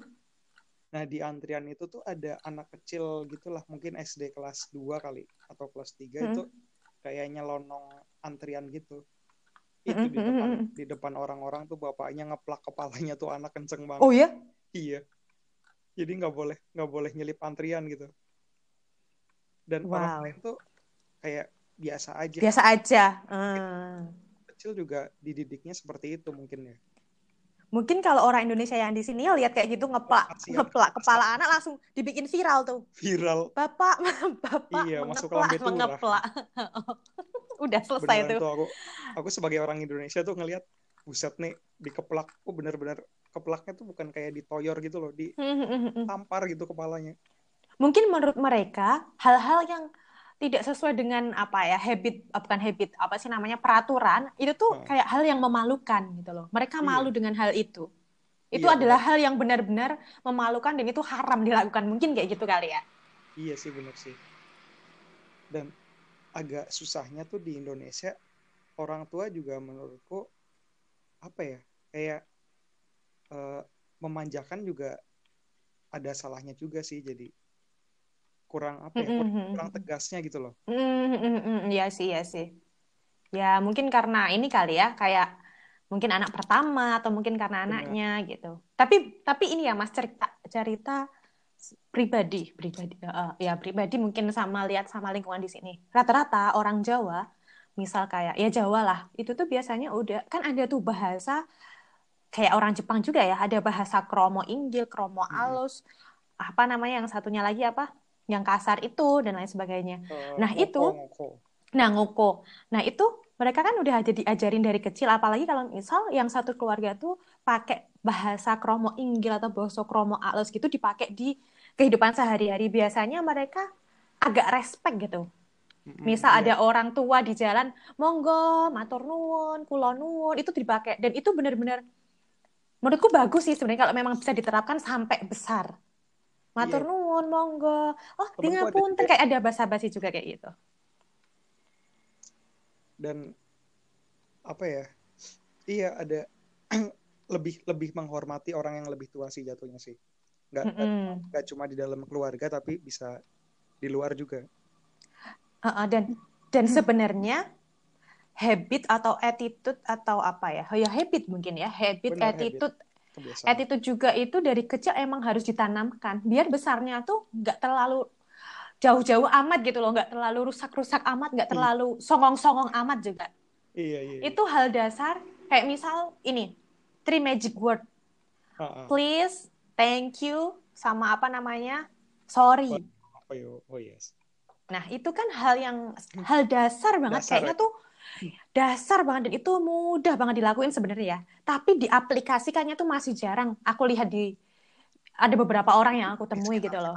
Nah, di antrian itu tuh ada anak kecil gitulah, mungkin SD kelas 2 kali atau kelas 3 Hmm. itu kayak nyelonong antrian gitu. Itu di depan di depan orang-orang tuh bapaknya ngeplak kepalanya tuh anak kenceng banget. Oh ya? Iya. Jadi nggak boleh nggak boleh nyelip antrian gitu. Dan Wow. orang lain tuh kayak biasa aja. Biasa aja. Hmm. Kecil juga dididiknya seperti itu mungkin ya. Mungkin kalau orang Indonesia yang di sini lihat kayak gitu ngeplak Kasihan. ngeplak kepala anak langsung dibikin viral tuh. Viral. Bapak, <laughs> bapak Iya, masuk ke mengeplak, lambe turah. mengeplak. <laughs> Udah selesai Beneran tuh. tuh aku aku sebagai orang Indonesia tuh ngelihat buset nih dikeplak. Oh bener-bener keplaknya tuh bukan kayak ditoyor gitu loh, ditampar gitu kepalanya. Mungkin menurut mereka hal-hal yang tidak sesuai dengan apa ya habit ah, bukan habit apa sih namanya peraturan itu tuh Hmm. kayak hal yang memalukan gitu loh. Mereka Iya. malu dengan hal itu. Itu Iya, adalah hal yang benar-benar memalukan dan itu haram dilakukan. Mungkin kayak gitu kali ya. iya sih bener sih dan agak susahnya tuh di Indonesia orang tua juga menurutku apa ya kayak uh, memanjakan juga ada salahnya juga sih jadi kurang apa ya kurang, kurang tegasnya gitu loh. Mm-hmm. Ya sih ya sih. Ya mungkin karena ini kali ya kayak mungkin anak pertama atau mungkin karena anaknya gitu. Tapi tapi ini ya Mas cerita cerita pribadi pribadi uh, ya pribadi mungkin sama lihat sama lingkungan di sini. Rata-rata orang Jawa misal kayak ya Jawa lah itu tuh biasanya udah kan ada tuh bahasa kayak orang Jepang juga ya ada bahasa kromo inggil kromo alus hmm. apa namanya yang satunya lagi apa yang kasar itu dan lain sebagainya uh, nah ngoko, itu ngoko. nah ngoko nah itu mereka kan udah jadi diajarin dari kecil apalagi kalau misal yang satu keluarga tuh pakai bahasa kromo inggil atau bahasa kromo alus gitu dipakai di kehidupan sehari-hari biasanya mereka agak respect gitu Misal yeah. ada orang tua di jalan, monggo, matur nuwun, kulon nuwun, itu dipakai dan itu benar-benar menurutku bagus sih sebenarnya kalau memang bisa diterapkan sampai besar. Matur yeah. nuwun, monggo. Oh, tinggal pun kayak ada basa-basi juga kayak gitu. Dan apa ya? Iya, ada <clears throat> lebih lebih menghormati orang yang lebih tua sih jatuhnya sih. Nggak, mm -hmm. nggak cuma di dalam keluarga tapi bisa di luar juga. Uh, uh, dan dan sebenarnya habit atau attitude atau apa ya? Oh ya habit mungkin ya, habit, Benar, attitude. Habit. Attitude juga itu dari kecil emang harus ditanamkan biar besarnya tuh nggak terlalu jauh-jauh amat gitu loh, nggak terlalu rusak-rusak amat, nggak iya. terlalu songong-songong amat juga. Iya, iya, iya. Itu hal dasar kayak misal ini three magic word. Uh -uh. Please, thank you, sama apa namanya? Sorry. Oh, oh yes. Nah, itu kan hal yang hal dasar banget dasar. kayaknya tuh dasar banget dan itu mudah banget dilakuin sebenarnya ya. Tapi diaplikasikannya tuh masih jarang. Aku lihat di ada beberapa orang yang aku temui gitu loh.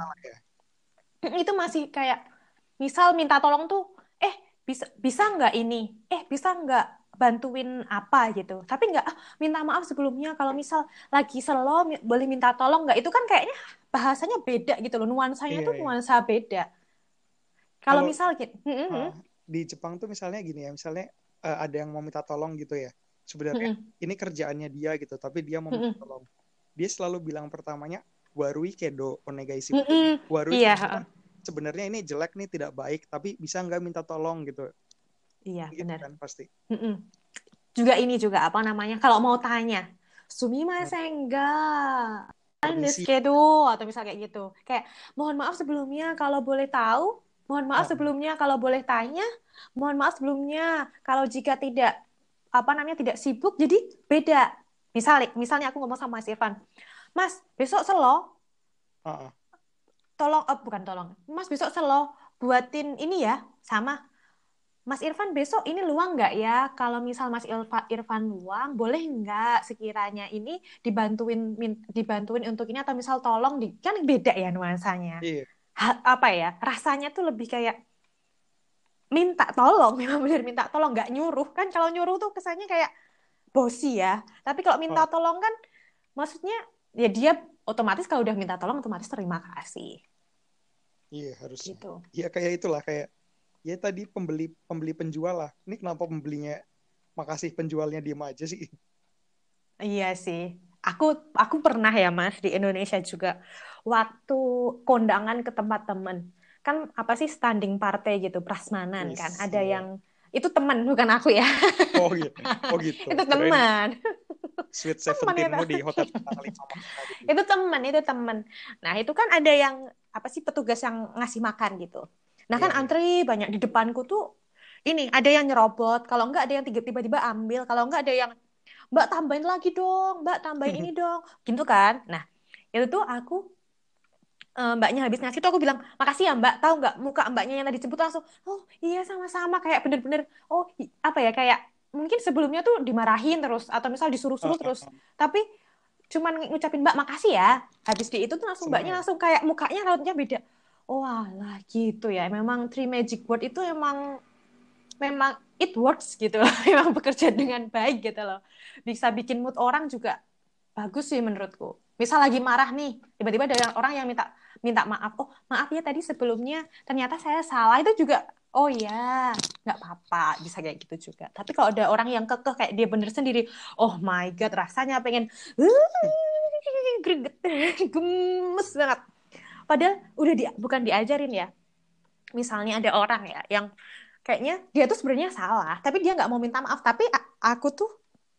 Ya. Itu masih kayak misal minta tolong tuh, eh bisa bisa nggak ini? Eh bisa nggak bantuin apa gitu. Tapi nggak ah, minta maaf sebelumnya kalau misal lagi selo boleh minta tolong nggak? Itu kan kayaknya bahasanya beda gitu loh. Nuansanya iya, tuh iya. nuansa beda kalau misal gitu, uh, di Jepang tuh misalnya gini ya, misalnya uh, ada yang mau minta tolong gitu ya. Sebenarnya mm-hmm. ini kerjaannya dia gitu, tapi dia mau minta tolong. Dia selalu bilang pertamanya warui kedo onegai mm-hmm. Warui iya, kan, sebenarnya ini jelek nih, tidak baik, tapi bisa nggak minta tolong gitu. Iya, gitu benar. kan pasti. Mm-hmm. Juga ini juga apa namanya? Kalau mau tanya, sumimasen ga kedo atau misal kayak gitu. Kayak mohon maaf sebelumnya kalau boleh tahu Mohon maaf oh. sebelumnya kalau boleh tanya, mohon maaf sebelumnya kalau jika tidak apa namanya tidak sibuk jadi beda. Misalnya, misalnya aku ngomong sama Mas Irfan, Mas besok selo, uh -uh. tolong, oh, bukan tolong, Mas besok selo buatin ini ya, sama Mas Irfan besok ini luang nggak ya? Kalau misal Mas Irfan, Irfan luang, boleh nggak sekiranya ini dibantuin dibantuin untuk ini atau misal tolong di kan beda ya nuansanya. Iya apa ya rasanya tuh lebih kayak minta tolong <laughs> memang benar minta tolong nggak nyuruh. Kan kalau nyuruh tuh kesannya kayak bosi ya. Tapi kalau minta oh. tolong kan maksudnya ya dia otomatis kalau udah minta tolong otomatis terima kasih. Iya harus gitu. Ya kayak itulah kayak ya tadi pembeli pembeli penjual lah. Ini kenapa pembelinya makasih penjualnya diem aja sih? Iya sih. Aku aku pernah ya mas di Indonesia juga waktu kondangan ke tempat temen. Kan apa sih standing partai gitu prasmanan yes, kan? Ada yang itu teman bukan aku ya. Oh gitu oh gitu. <laughs> Itu teman sweet <laughs> seventeenmu di hotel itu teman itu teman nah itu kan ada yang apa sih petugas yang ngasih makan gitu. Nah kan yeah. Iya. antri banyak di depanku tuh ini ada yang nyerobot. Kalau enggak ada yang tiba-tiba ambil. Kalau enggak ada yang mbak tambahin lagi dong. Mbak tambahin <laughs> ini dong. Gitu kan. Nah itu tuh aku uh, mbaknya habis ngasih tuh aku bilang makasih ya mbak. Tahu nggak muka mbaknya yang tadi jemput langsung oh iya sama-sama. Kayak bener-bener oh apa ya kayak mungkin sebelumnya tuh dimarahin terus atau misal disuruh-suruh terus tapi cuman ngucapin mbak makasih ya. Habis di itu tuh langsung mbaknya langsung kayak mukanya rautnya beda. Oh lah gitu ya. Memang three magic word itu emang memang it works gitu loh. <laughs> Memang bekerja dengan baik gitu loh. Bisa bikin mood orang juga bagus sih menurutku. Misal lagi marah nih tiba-tiba ada orang yang minta minta maaf. Oh maaf ya tadi sebelumnya ternyata saya salah. Itu juga oh ya nggak apa-apa bisa kayak gitu juga. Tapi kalau ada orang yang kekeh kayak dia bener sendiri oh my god rasanya pengen greget <laughs> gemes banget. Padahal udah di, bukan diajarin ya. Misalnya ada orang ya yang kayaknya dia tuh sebenarnya salah tapi dia nggak mau minta maaf. Tapi aku tuh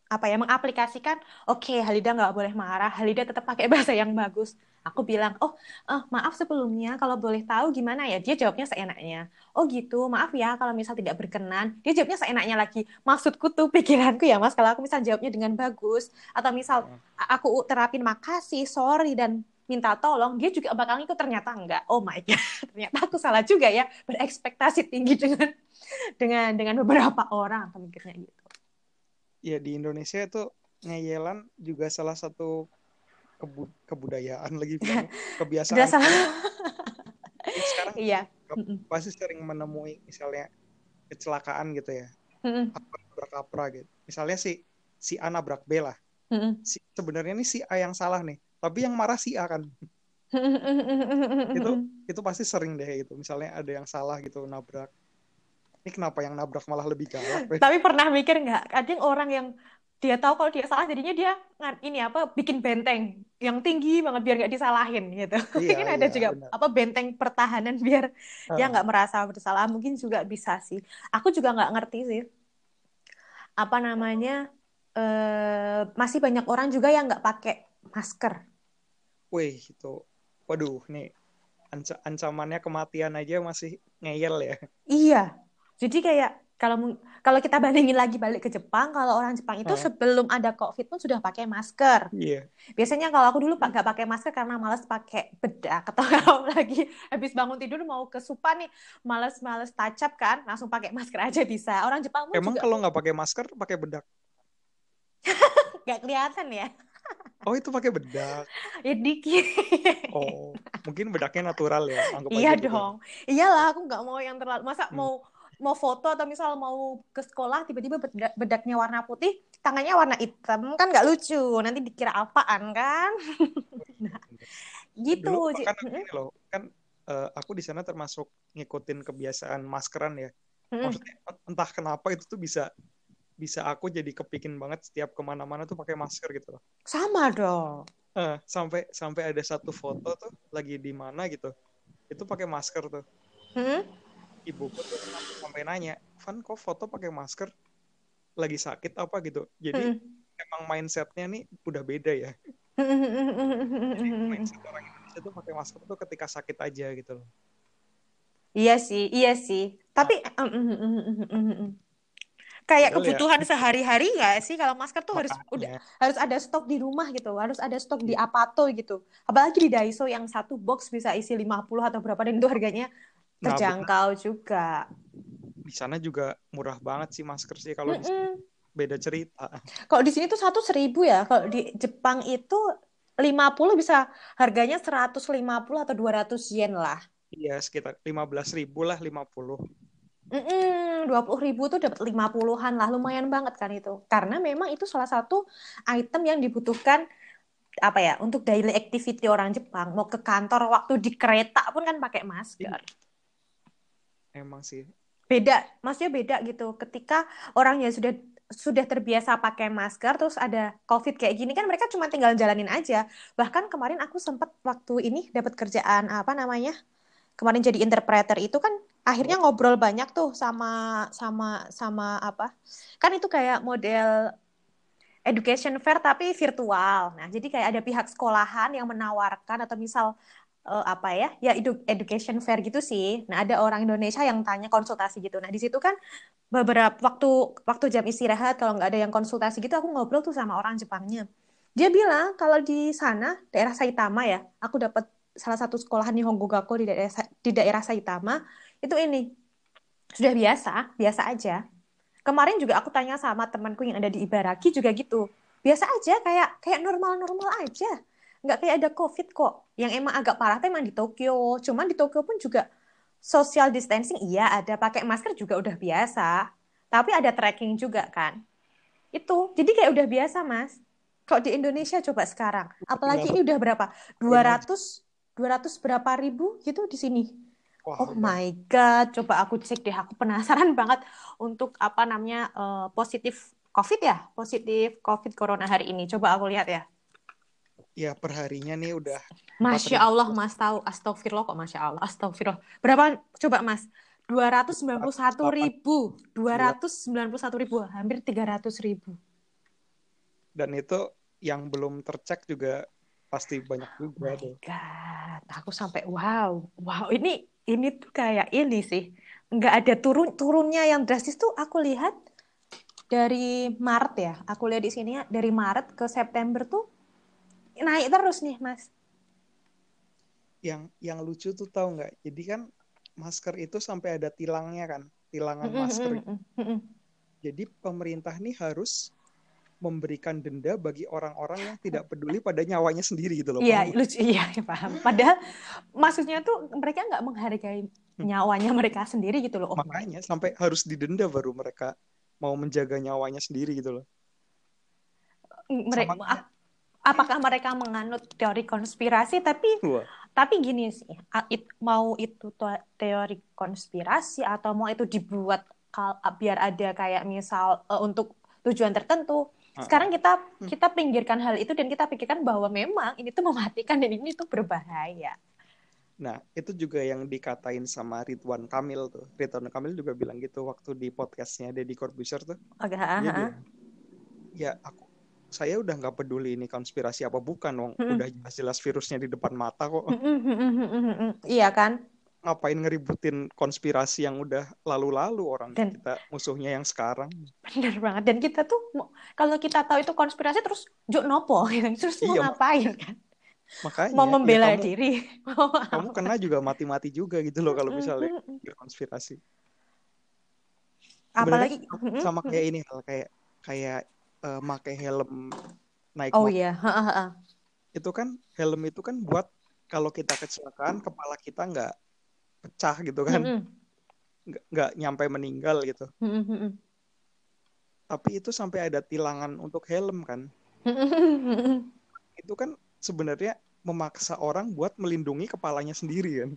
apa ya mengaplikasikan oke okay, Halida nggak boleh marah Halida tetap pakai bahasa yang bagus aku bilang oh uh, maaf sebelumnya kalau boleh tahu gimana ya? Dia jawabnya seenaknya oh gitu maaf ya kalau misal tidak berkenan. Dia jawabnya seenaknya lagi maksudku tuh <laughs> pikiranku ya mas kalau aku misal jawabnya dengan bagus atau misal hmm. aku terapin makasih sorry dan minta tolong dia juga bakal ikut ternyata enggak. Oh my god <laughs> ternyata aku salah juga ya berekspektasi tinggi dengan dengan dengan beberapa orang atau mikirnya gitu. Ya di Indonesia itu ngeyelan juga salah satu kebu kebudayaan lagi <laughs> kebiasaan. Sekarang iya. pasti sering menemui misalnya kecelakaan gitu ya. Nabrak apra gitu. Misalnya si si A nabrak B lah. Si, sebenarnya nih si A yang salah nih. Tapi yang marah si A kan. Itu itu pasti sering deh gitu. Misalnya ada yang salah gitu nabrak. Ini kenapa yang nabrak malah lebih galak tapi pernah mikir nggak? Kadang orang yang dia tahu kalau dia salah jadinya dia ini apa bikin benteng yang tinggi banget biar nggak disalahin gitu. Iya, <laughs> mungkin ada iya, juga benar. apa benteng pertahanan biar uh. dia nggak merasa bersalah mungkin juga bisa sih. Aku juga nggak ngerti sih. Apa namanya eh, masih banyak orang juga yang nggak pakai masker. Wih itu waduh nih anc ancamannya kematian aja masih ngeyel ya. Iya jadi kayak kalau kalau kita bandingin lagi balik ke Jepang, kalau orang Jepang itu hmm. sebelum ada COVID pun sudah pakai masker. Yeah. Biasanya kalau aku dulu nggak pakai masker karena malas pakai bedak atau <laughs> kalau lagi habis bangun tidur mau ke supa nih, malas-malas touch up kan, langsung pakai masker aja bisa. Orang Jepang pun Emang juga... kalau nggak pakai masker pakai bedak? <laughs> Gak kelihatan ya. <laughs> Oh itu pakai bedak? Ya dikit. Oh mungkin bedaknya natural ya? Anggap iya gitu. dong. Gitu. Iyalah aku nggak mau yang terlalu. Masa hmm. mau mau foto atau misal mau ke sekolah tiba-tiba bedaknya warna putih tangannya warna hitam kan nggak lucu. Nanti dikira apaan kan? <laughs> Nah, gitu Dulu, kan ini loh kan uh, aku di sana termasuk ngikutin kebiasaan maskeran ya. Maksudnya entah kenapa itu tuh bisa bisa aku jadi kepikin banget setiap ke mana-mana tuh pakai masker gitu loh. Sama dong. Uh, sampai sampai ada satu foto tuh lagi di mana gitu itu pakai masker tuh. Hmm? Ibuku tuh sampai nanya, Van kok foto pakai masker lagi sakit apa gitu. Jadi hmm. emang mindsetnya nih udah beda ya. Jadi mindset orang Indonesia tuh pakai masker tuh ketika sakit aja gitu loh. Iya sih, iya sih. Tapi kayak kebutuhan ya. sehari-hari nggak sih kalau masker tuh harus udah harus ada stok di rumah gitu harus ada stok di iya. Apato gitu apalagi di Daiso yang satu box bisa isi 50 atau berapa dan itu harganya terjangkau nah, juga. Di sana juga murah banget sih masker sih kalau mm -mm. beda cerita. Kalau di sini tuh satu seribu ya. Kalau di Jepang itu 50 bisa harganya 150 atau 200 yen lah. Iya, sekitar 15 ribu lah 50. Mm dua puluh ribu tuh dapat lima puluhan lah, lumayan banget kan itu. Karena memang itu salah satu item yang dibutuhkan apa ya untuk daily activity orang Jepang. Mau ke kantor, waktu di kereta pun kan pakai masker. Iya emang sih. Beda maksudnya beda gitu. Ketika orang yang sudah sudah terbiasa pakai masker terus ada covid kayak gini kan mereka cuma tinggal jalanin aja. Bahkan kemarin aku sempat waktu ini dapat kerjaan apa namanya kemarin jadi interpreter itu kan akhirnya oh. ngobrol banyak tuh sama sama sama apa. Kan itu kayak model education fair tapi virtual. Nah jadi kayak ada pihak sekolahan yang menawarkan atau misal uh, apa ya ya education fair gitu sih. Nah ada orang Indonesia yang tanya konsultasi gitu. Nah di situ kan beberapa waktu waktu jam istirahat kalau nggak ada yang konsultasi gitu aku ngobrol tuh sama orang Jepangnya. Dia bilang kalau di sana daerah Saitama ya aku dapat salah satu sekolahan di Honggogako di daerah di daerah Saitama itu ini. Sudah biasa biasa aja. Kemarin juga aku tanya sama temanku yang ada di Ibaraki juga gitu. Biasa aja kayak kayak normal normal aja nggak kayak ada covid kok yang emang agak parah tuh emang di Tokyo cuman di Tokyo pun juga social distancing iya ada pakai masker juga udah biasa tapi ada tracking juga kan itu jadi kayak udah biasa mas Kok di Indonesia coba sekarang? Apalagi ini udah berapa? 200 200 berapa ribu gitu di sini. Wah, Oh my God, coba aku cek deh. Aku penasaran <laughs> banget untuk apa namanya eh, positif COVID ya, positif COVID Corona hari ini. Coba aku lihat ya. Ya perharinya nih udah Masya 4.000. Allah, Mas tahu. Astagfirullah kok Masya Allah. Astagfirullah. Berapa? Coba Mas. 291 ribu. 291 ribu. Hampir 300 ribu. dan itu yang belum tercek juga pasti banyak juga My tuh. God, aku sampai wow, wow ini ini tuh kayak ini sih, nggak ada turun turunnya yang drastis tuh aku lihat dari Maret ya, aku lihat di sini ya, dari Maret ke September tuh naik terus nih Mas. Yang yang lucu tuh tahu nggak? Jadi kan masker itu sampai ada tilangnya kan, tilangan masker. Jadi pemerintah nih harus memberikan denda bagi orang-orang yang tidak peduli pada nyawanya sendiri gitu loh. Iya lucu, iya paham. Padahal maksudnya tuh mereka nggak menghargai nyawanya mereka sendiri gitu loh. Oh, Makanya sampai harus didenda baru mereka mau menjaga nyawanya sendiri gitu loh. mereka, Sama- apakah mereka menganut teori konspirasi? Tapi Wah, Tapi gini sih, mau itu teori konspirasi atau mau itu dibuat kal- biar ada kayak misal eh, untuk tujuan tertentu. Sekarang kita kita pinggirkan hal itu dan kita pikirkan bahwa memang ini tuh mematikan dan ini tuh berbahaya. Nah, itu juga yang dikatain sama Ridwan Kamil tuh. Ridwan Kamil juga bilang gitu waktu di podcastnya Deddy Corbuzier tuh. Ah. bilang, ya aku saya udah nggak peduli ini konspirasi apa bukan, wong Mm-mm. udah jelas-jelas virusnya di depan mata kok. Mm, mm, mm, mm, mm, mm, mm. Iya kan? Ngapain ngeributin konspirasi yang udah lalu-lalu orang Dan- kita musuhnya yang sekarang. Bener banget. Dan kita tuh mau- kalau kita tahu itu konspirasi terus juk nopo <laughs> gitu. Terus mau Iya, ngapain kan? Makanya Mau ya membela kamu, diri. <laughs> kamu kena juga mati-mati juga gitu loh kalau misalnya berkonspirasi. Apalagi Sebenarnya sama kayak ini hal kayak kayak eh, make helm naik Oh iya, ha. itu kan helm itu kan buat kalau kita kecelakaan kepala kita nggak pecah gitu kan Mm, nggak nggak nyampe meninggal gitu Mm, mm, mm. tapi itu sampai ada tilangan untuk helm kan Mm, mm, mm, mm. itu kan sebenarnya memaksa orang buat melindungi kepalanya sendiri kan.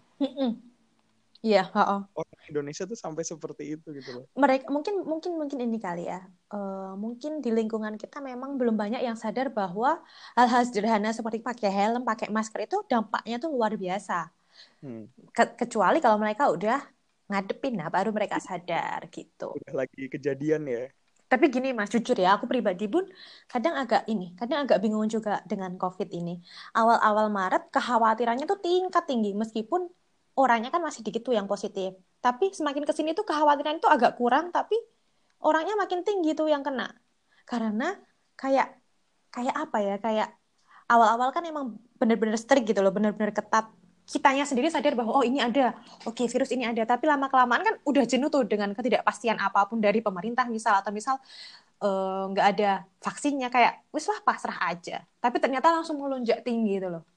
Iya, heeh. orang Indonesia tuh sampai seperti itu gitu loh Mereka mungkin mungkin mungkin ini kali ya. Eh, mungkin di lingkungan kita memang belum banyak yang sadar bahwa hal-hal sederhana seperti pakai helm, pakai masker itu dampaknya tuh luar biasa. Hmm, Ke- kecuali kalau mereka udah ngadepin, nah baru mereka sadar gitu. udah lagi kejadian ya Tapi gini Mas, jujur ya, aku pribadi pun kadang agak ini, kadang agak bingung juga dengan COVID ini. Awal-awal Maret kekhawatirannya tuh tingkat tinggi, meskipun orangnya kan masih dikit tuh yang positif. Tapi semakin ke sini tuh kekhawatiran itu agak kurang, tapi orangnya makin tinggi tuh yang kena. Karena kayak kayak apa ya, kayak awal-awal kan emang bener-bener strict gitu loh, bener-bener ketat. Kitanya sendiri sadar bahwa oh ini ada, oke virus ini ada. Tapi lama-kelamaan kan udah jenuh tuh dengan ketidakpastian apa pun dari pemerintah misal atau misal eh, nggak ada vaksinnya kayak wis lah pasrah aja. Tapi ternyata langsung melonjak tinggi gitu loh.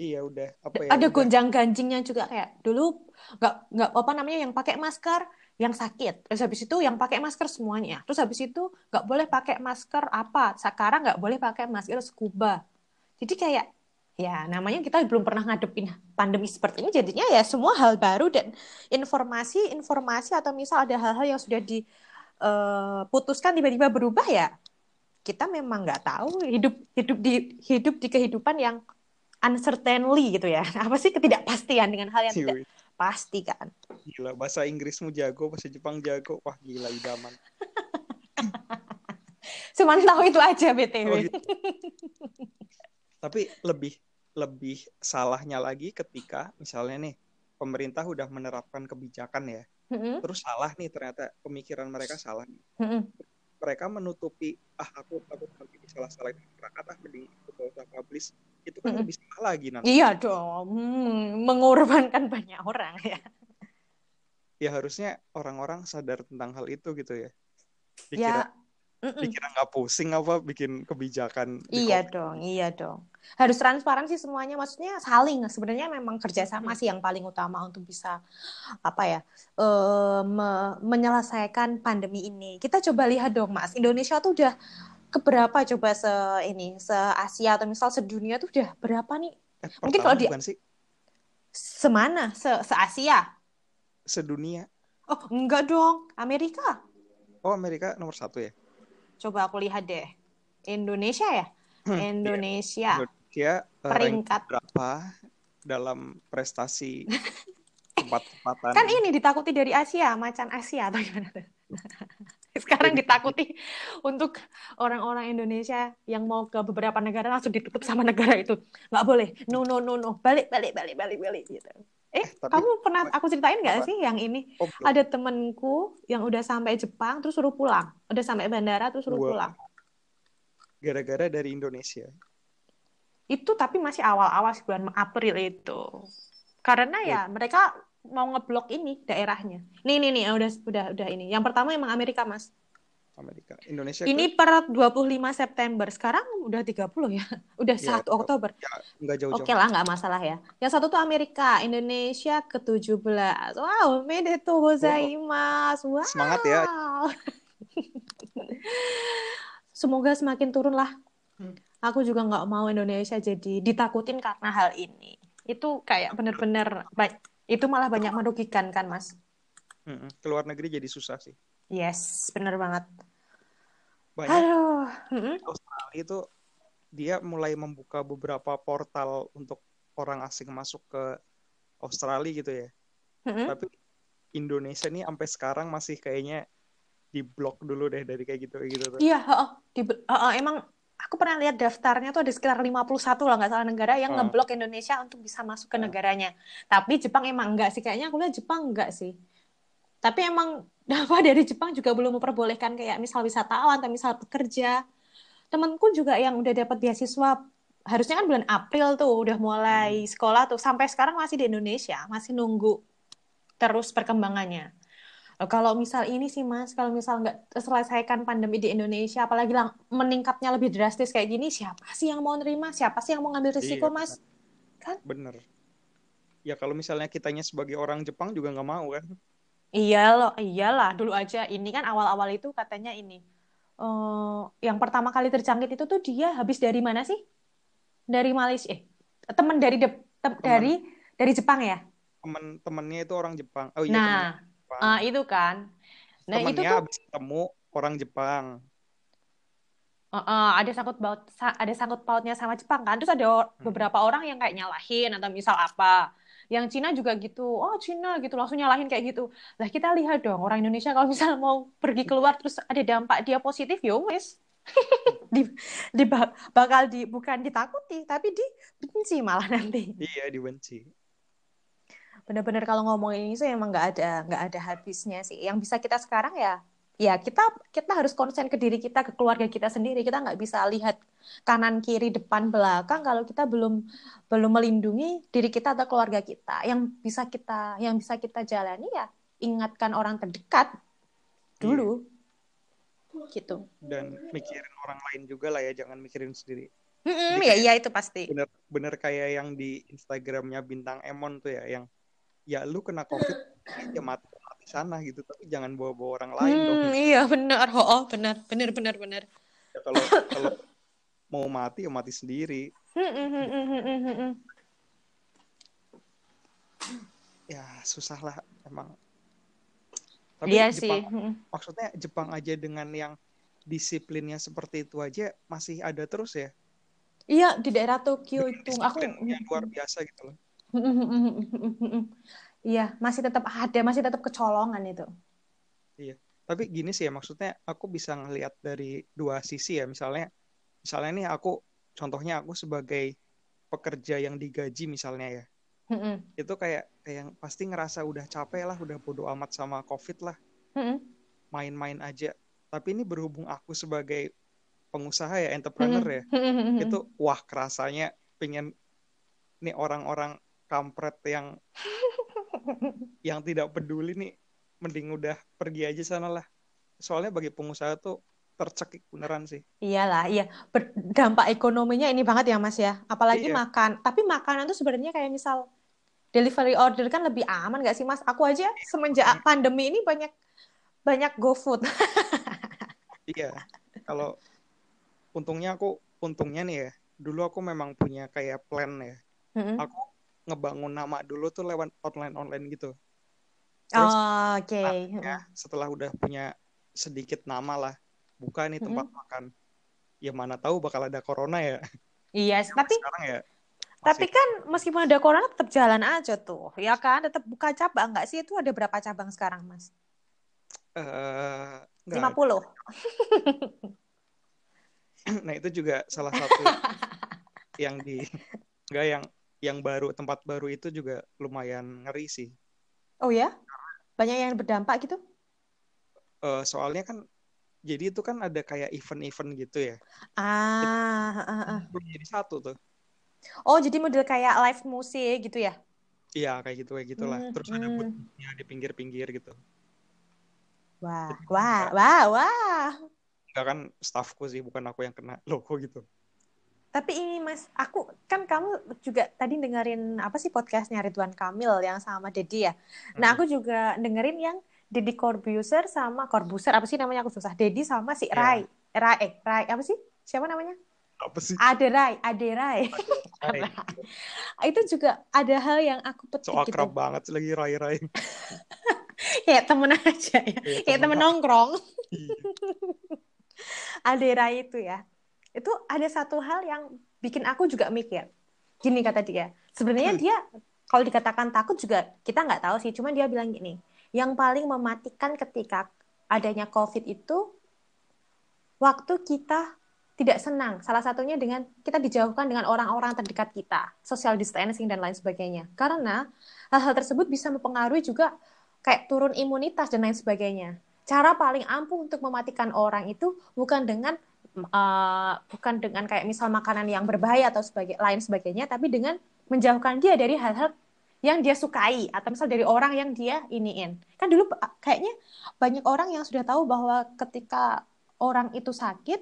Iya udah. Apa ya ada udah. gonjang-ganjingnya juga kayak dulu nggak nggak apa namanya yang pakai masker yang sakit. Terus habis itu yang pakai masker semuanya. Terus habis itu nggak boleh pakai masker apa. Sekarang nggak boleh pakai masker scuba. Jadi kayak ya namanya kita belum pernah ngadepin pandemi seperti ini. Jadinya ya semua hal baru dan informasi informasi atau misal ada hal-hal yang sudah diputuskan tiba-tiba berubah ya kita memang nggak tahu hidup hidup di hidup di kehidupan yang uncertainly gitu ya. <laughs> Apa sih ketidakpastian dengan hal yang tidak pasti kan? gila bahasa Inggrismu jago bahasa Jepang jago wah gila idaman <laughs> Cuman tahu itu aja BTW. Oh, gitu. Tapi lebih lebih salahnya lagi ketika misalnya nih pemerintah udah menerapkan kebijakan ya, Mm-mm, terus salah nih ternyata pemikiran mereka salah. mm-mm. Mereka menutupi ah aku takut nanti disalah-salahin masyarakat ah mending aku gak usah publish. Itu kan lebih salah lagi nanti. Iya dong, Hmm, mengorbankan banyak orang ya. Ya harusnya orang-orang sadar tentang hal itu gitu ya. Ya, Dikira mm-mm. dikira nggak pusing apa bikin kebijakan Iya dong, iya dong. Harus transparansi semuanya, maksudnya saling. Sebenarnya memang kerjasama sih yang paling utama untuk bisa apa ya eh, me- menyelesaikan pandemi ini. Kita coba lihat dong, Mas. Indonesia tuh udah keberapa coba se ini se Asia atau misal sedunia tuh udah berapa nih? Eh, Mungkin kalau di sih semana se se Asia? sedunia. Oh enggak dong, Amerika. Oh Amerika nomor satu ya. Coba aku lihat deh. Indonesia ya? Hmm, Indonesia Indonesia eh, peringkat berapa dalam prestasi <laughs> cepat-cepatan? kan ini ditakuti dari Asia, macan Asia atau gimana tuh? <laughs> <laughs> Sekarang ditakuti untuk orang-orang Indonesia yang mau ke beberapa negara langsung ditutup sama negara itu. Nggak boleh. No, no, no, no. Balik, balik, balik, balik, balik. Gitu. Eh, Eh, tapi- kamu pernah aku ceritain nggak sih yang ini? Oh. Ada temenku yang udah sampai Jepang terus suruh pulang. Udah sampai bandara terus suruh Wah. pulang. gara-gara dari Indonesia. Itu tapi masih awal-awal bulan April itu. Karena ya mereka mau ngeblok ini daerahnya. Nih nih nih udah udah udah ini. Yang pertama emang Amerika, Mas. Amerika. Indonesia Ini per 25 September. Sekarang udah 30 ya. <laughs> Udah Ya, 1 Oktober. ya, nggak jauh-jauh. Oke lah, nggak masalah ya. Yang satu tuh Amerika, Indonesia ke-17. Wow, medeto gozaimasu. Wow. Semangat ya. <laughs> Semoga semakin turun lah. Hmm. Aku juga nggak mau Indonesia jadi ditakutin karena hal ini. Itu kayak bener-bener, ba- itu malah banyak merugikan kan, Mas? Keluar negeri jadi susah sih. Yes, bener banget. Banyak Aduh. Mm-mm. Australia itu dia mulai membuka beberapa portal untuk orang asing masuk ke Australia gitu ya. Mm-mm. Tapi Indonesia nih sampai sekarang masih kayaknya diblok dulu deh dari kayak gitu kayak gitu. Iya. Di, heeh, emang aku pernah lihat daftarnya tuh ada sekitar 51 lah nggak salah negara yang Hmm. ngeblok Indonesia untuk bisa masuk ke Hmm. negaranya. Tapi Jepang emang enggak sih, kayaknya aku lihat Jepang enggak sih. Tapi emang <laughs> apa dari Jepang juga belum memperbolehkan kayak misal wisatawan atau misal pekerja. Temanku juga yang udah dapat beasiswa harusnya kan bulan April tuh udah mulai sekolah tuh sampai sekarang masih di Indonesia, masih nunggu terus perkembangannya. Eh, Kalau misal ini sih Mas, kalau misal nggak selesaikan pandemi di Indonesia, apalagi lang- meningkatnya lebih drastis kayak gini, siapa sih yang mau nerima? Siapa sih yang mau ngambil risiko, Iya, Mas? Bener. Ya kalau misalnya kitanya sebagai orang Jepang juga nggak mau kan. Iya loh, iyalah. Dulu aja ini kan awal-awal itu katanya ini. eh, yang pertama kali terjangkit itu tuh dia habis dari mana sih? Dari Malaysia. Eh, teman dari de- tem- Teman. dari dari Jepang ya? Temen-temennya itu orang Jepang. Oh iya Nah, temennya Jepang. ah, itu kan. Nah, itu Temennya tuh habis ketemu orang Jepang. Eh, eh, ada sangkut baut ada sangkut pautnya sama Jepang kan terus ada Hmm. beberapa orang yang kayak nyalahin atau misal apa yang Cina juga gitu oh Cina gitu langsung nyalahin kayak gitu lah kita lihat dong orang Indonesia kalau misal mau pergi keluar terus ada dampak dia positif ya wes <laughs> di, di ba- bakal di bukan ditakuti tapi dibenci malah nanti Iya dibenci. Bener-bener kalau ngomongin ini sih emang nggak ada nggak ada habisnya sih. Yang bisa kita sekarang ya ya kita kita harus konsen ke diri kita ke keluarga kita sendiri. Kita nggak bisa lihat kanan kiri depan belakang kalau kita belum belum melindungi diri kita atau keluarga kita. Yang bisa kita yang bisa kita jalani ya ingatkan orang terdekat dulu. Gitu. Dan mikirin orang lain juga lah ya, jangan mikirin sendiri. Mm-mm, Jadi ya iya itu pasti. bener bener kayak yang di Instagramnya bintang Emon tuh ya yang ya lu kena covid <clears throat> ya mati mati sana gitu. Tapi jangan bawa bawa orang lain dong. Hmm, iya benar. Oh, oh benar benar benar benar. Ya, kalau kalau mau mati ya mati sendiri. Hmm, hmm, hmm, ya susah lah emang. Tapi Iya sih. Jepang Mm-mm. maksudnya Jepang aja dengan yang disiplinnya seperti itu aja masih ada terus ya? Iya di daerah Tokyo itu. Aku disiplinnya luar biasa gitu loh <laughs> Iya masih tetap ada masih tetap kecolongan itu. tapi gini sih ya maksudnya aku bisa ngelihat dari dua sisi ya misalnya misalnya nih aku contohnya aku sebagai pekerja yang digaji misalnya ya Mm-mm. itu kayak kayak yang pasti ngerasa udah capek lah udah bodo amat sama covid lah Mm-mm. main-main aja tapi ini berhubung aku sebagai pengusaha ya entrepreneur ya Mm-mm. <laughs> itu wah kerasanya pengen nih orang-orang kampret yang <laughs> yang tidak peduli nih mending udah pergi aja sana lah soalnya bagi pengusaha tuh tercekik beneran sih Iyalah, iya. Dampak ekonominya ini banget ya, Mas ya. Apalagi Iya. makan. Tapi makanan tuh sebenarnya kayak misal delivery order kan lebih aman gak sih, Mas? Aku aja semenjak pandemi ini banyak banyak GoFood. <laughs> iya kalau untungnya aku untungnya nih ya dulu aku memang punya kayak plan ya Mm-mm. aku ngebangun nama dulu tuh lewat online online gitu terus Oh, oke. ya setelah udah punya sedikit nama lah buka nih tempat makan ya mana tahu bakal ada corona ya Iya, tapi sekarang ya tapi kan meskipun ada corona tetap jalan aja tuh, ya kan? Tetap buka cabang nggak sih? Itu ada berapa cabang sekarang, Mas? eh nggak 50. <clears throat> nah itu juga salah satu <laughs> yang di enggak yang yang baru tempat baru itu juga lumayan ngeri sih Oh ya? Banyak yang berdampak gitu? Eh, soalnya kan jadi itu kan ada kayak event-event gitu ya Ah, ah, ah. Belum jadi satu tuh Oh, jadi model kayak live musik gitu ya? iya kayak gitu kayak gitulah Hmm, terus ada hmm. boothnya di pinggir-pinggir gitu Wah, wah, wah, wah. enggak kan staffku sih bukan aku yang kena <laughs> logo gitu Tapi ini Mas, aku kan kamu juga tadi dengerin apa sih podcastnya Ridwan Kamil yang sama Dedi ya. Nah, Hmm. aku juga dengerin yang Deddy Corbuzier sama Corbuzier apa sih namanya aku susah. Dedi sama si Iya. Rai. Rai, eh, Rai apa sih? Siapa namanya? apa sih Ade Rai, Ade Rai. Rai. <laughs> Itu juga ada hal yang aku petik so akrab gitu. banget sih lagi rai-rai <laughs> Kayak temen aja ya. Kayak Kayak temen temen. nongkrong. Iya. <laughs> Ade Rai itu ya. Itu ada satu hal yang bikin aku juga mikir. Gini kata dia. Sebenarnya dia kalau dikatakan takut juga kita nggak tahu sih. Cuma dia bilang gini. Yang paling mematikan ketika adanya COVID itu waktu kita tidak senang. Salah satunya dengan kita dijauhkan dengan orang-orang terdekat kita, social distancing dan lain sebagainya. Karena hal-hal tersebut bisa mempengaruhi juga kayak turun imunitas dan lain sebagainya. Cara paling ampuh untuk mematikan orang itu bukan dengan eh, bukan dengan kayak misal makanan yang berbahaya atau sebagai lain sebagainya, tapi dengan menjauhkan dia dari hal-hal yang dia sukai atau misal dari orang yang dia iniin. Kan dulu eh, kayaknya banyak orang yang sudah tahu bahwa ketika orang itu sakit,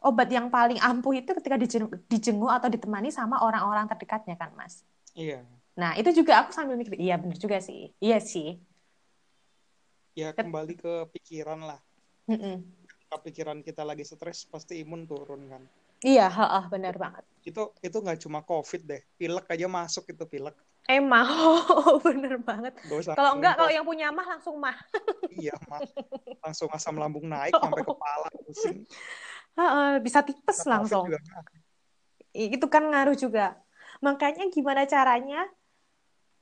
obat yang paling ampuh itu ketika dijen- dijenguk atau ditemani sama orang-orang terdekatnya kan, Mas. iya Nah, itu juga aku sambil mikir, iya bener juga sih. Iya sih. ya kembali ke pikiran lah Mm-mm. Ketika pikiran kita lagi stres pasti imun turun kan Iya, heeh, benar banget. itu itu nggak cuma covid deh pilek aja masuk itu pilek Emang, <laughs> bener banget. Kalau enggak, kalau yang punya mah langsung mah. <laughs> iya mah langsung asam lambung naik sampai kepala pusing bisa tipes Covid langsung. juga Itu kan ngaruh juga. Makanya gimana caranya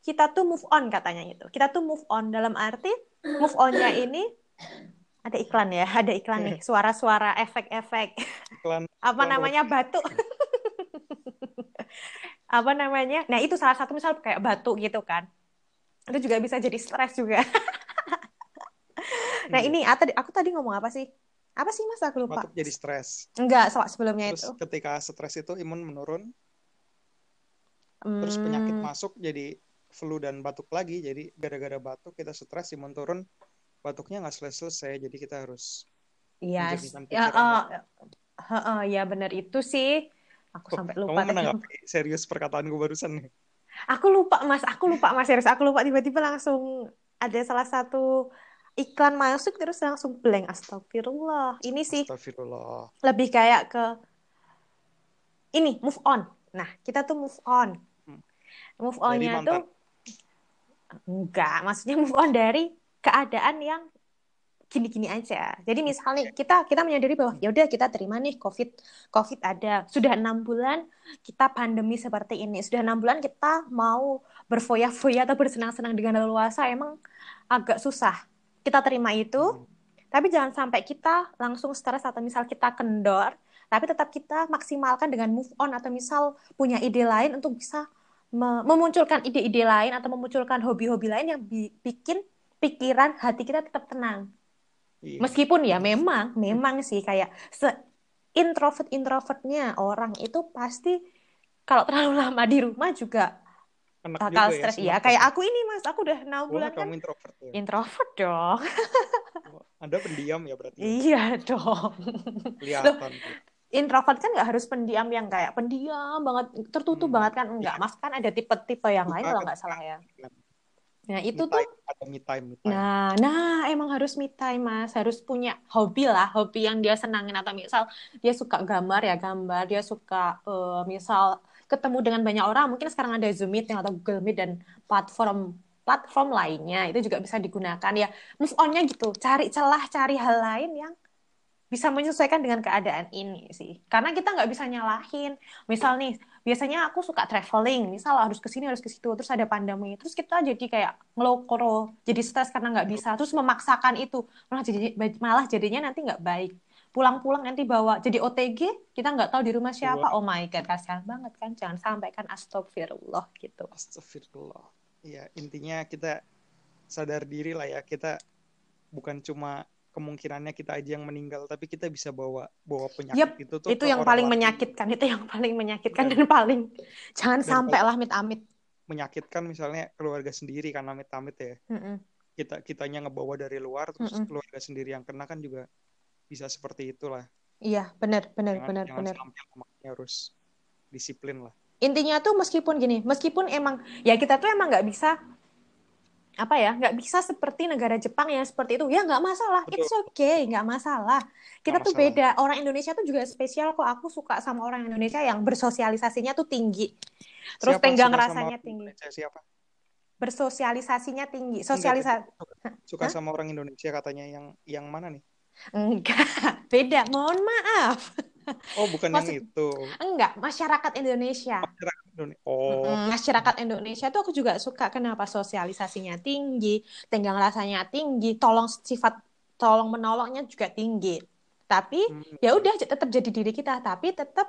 kita tuh move on katanya itu. Kita tuh move on dalam arti move on-nya ini ada iklan ya, ada iklan nih, suara-suara efek-efek. iklan Apa iklan namanya batu. <laughs> Apa namanya? Nah, itu salah satu misal kayak batu gitu kan. Itu juga bisa jadi stres juga. <laughs> Nah, Iya. ini ah, aku tadi ngomong apa sih? Apa sih Mas? Aku lupa. batuk jadi stres Enggak, se- sebelumnya terus itu. ketika stres itu imun menurun terus penyakit Hmm, masuk jadi flu dan batuk lagi jadi gara-gara batuk kita stres imun turun batuknya nggak selesai-selesai jadi kita harus Iya, ya, heeh, ya benar itu sih. Aku sampai kamu lupa tadi. menanggapi serius perkataanku barusan nih Aku lupa Mas, aku lupa Mas serius. Aku lupa tiba-tiba langsung ada salah satu iklan masuk terus langsung blank. Astagfirullah. Ini sih Astagfirullah lebih kayak ke ini move on. Nah, kita tuh move on. Hmm. Move on-nya tuh enggak, maksudnya move on dari keadaan yang gini-gini aja. Jadi misalnya kita kita menyadari bahwa ya udah kita terima nih COVID COVID ada. Sudah enam bulan kita pandemi seperti ini. Sudah enam bulan kita mau berfoya-foya atau bersenang-senang dengan leluasa emang agak susah. Kita terima itu tapi jangan sampai kita langsung stres atau misal kita kendor tapi tetap kita maksimalkan dengan move on atau misal punya ide lain untuk bisa me- memunculkan ide-ide lain atau memunculkan hobi-hobi lain yang bi- bikin pikiran hati kita tetap tenang Iya. Meskipun ya memang, memang sih kayak se introvert introvertnya orang itu pasti kalau terlalu lama di rumah juga Enak bakal juga ya stres. Iya, ya. kayak aku ini mas, aku udah enam bulan kan introvert ya. introvert dong. <laughs> Anda pendiam ya berarti. ya? Iya dong. Kelihatan. Introvert kan nggak harus pendiam yang kayak pendiam banget, tertutup Hmm. banget kan enggak. Mas kan ada tipe-tipe yang lain Bukan, kalau nggak salah ya. Nah, itu Me tuh ada me time, me time. Nah, nah emang harus me time, Mas. Harus punya hobi lah, hobi yang dia senangin atau misal dia suka gambar ya gambar, dia suka eh, misal ketemu dengan banyak orang, mungkin sekarang ada Zoom Meeting atau Google Meet dan platform platform lainnya itu juga bisa digunakan ya. Move on-nya gitu, cari celah, cari hal lain yang bisa menyesuaikan dengan keadaan ini sih. Karena kita nggak bisa nyalahin. Misal nih, biasanya aku suka traveling, misal harus ke sini, harus ke situ, terus ada pandemi, terus kita jadi kayak ngelokro, jadi stres karena nggak bisa, terus memaksakan itu, malah jadi malah jadinya nanti nggak baik. Pulang-pulang nanti bawa jadi OTG, kita nggak tahu di rumah siapa. Oh my god, kasihan banget kan. Jangan sampai kan astagfirullah gitu. Astagfirullah. Iya, intinya kita sadar diri lah ya. Kita bukan cuma kemungkinannya kita aja yang meninggal, tapi kita bisa bawa bawa penyakit Yep, itu tuh itu yang paling lain. menyakitkan, itu yang paling menyakitkan Dan- dan paling jangan dan sampai lah amit-amit. Menyakitkan misalnya keluarga sendiri kan amit-amit ya. Mm-mm. Kita kitanya ngebawa dari luar terus Mm-mm. keluarga sendiri yang kena kan juga bisa seperti itulah. Iya, benar, benar, Jangan, benar, jangan benar. sampai harus disiplin lah. intinya tuh meskipun gini, meskipun emang ya kita tuh emang nggak bisa apa ya, nggak bisa seperti negara Jepang yang seperti itu. Ya nggak masalah, Betul. it's okay, nggak masalah. Kita Nggak tuh masalah. beda. Orang Indonesia tuh juga spesial kok. Aku suka sama orang Indonesia yang bersosialisasinya tuh tinggi. Terus Siapa tenggang rasanya tinggi. Indonesia siapa? Bersosialisasinya tinggi. Sosialisasi suka, suka Hah? sama orang Indonesia katanya yang yang mana nih? enggak, <laughs> beda. Mohon maaf. Oh, bukan Maksud- yang itu. Enggak, masyarakat Indonesia. Masyarakat Indonesia. Oh, masyarakat Indonesia tuh aku juga suka kenapa sosialisasinya tinggi, tenggang rasanya tinggi, tolong sifat tolong menolongnya juga tinggi. Tapi hmm, ya udah tetap jadi diri kita, tapi tetap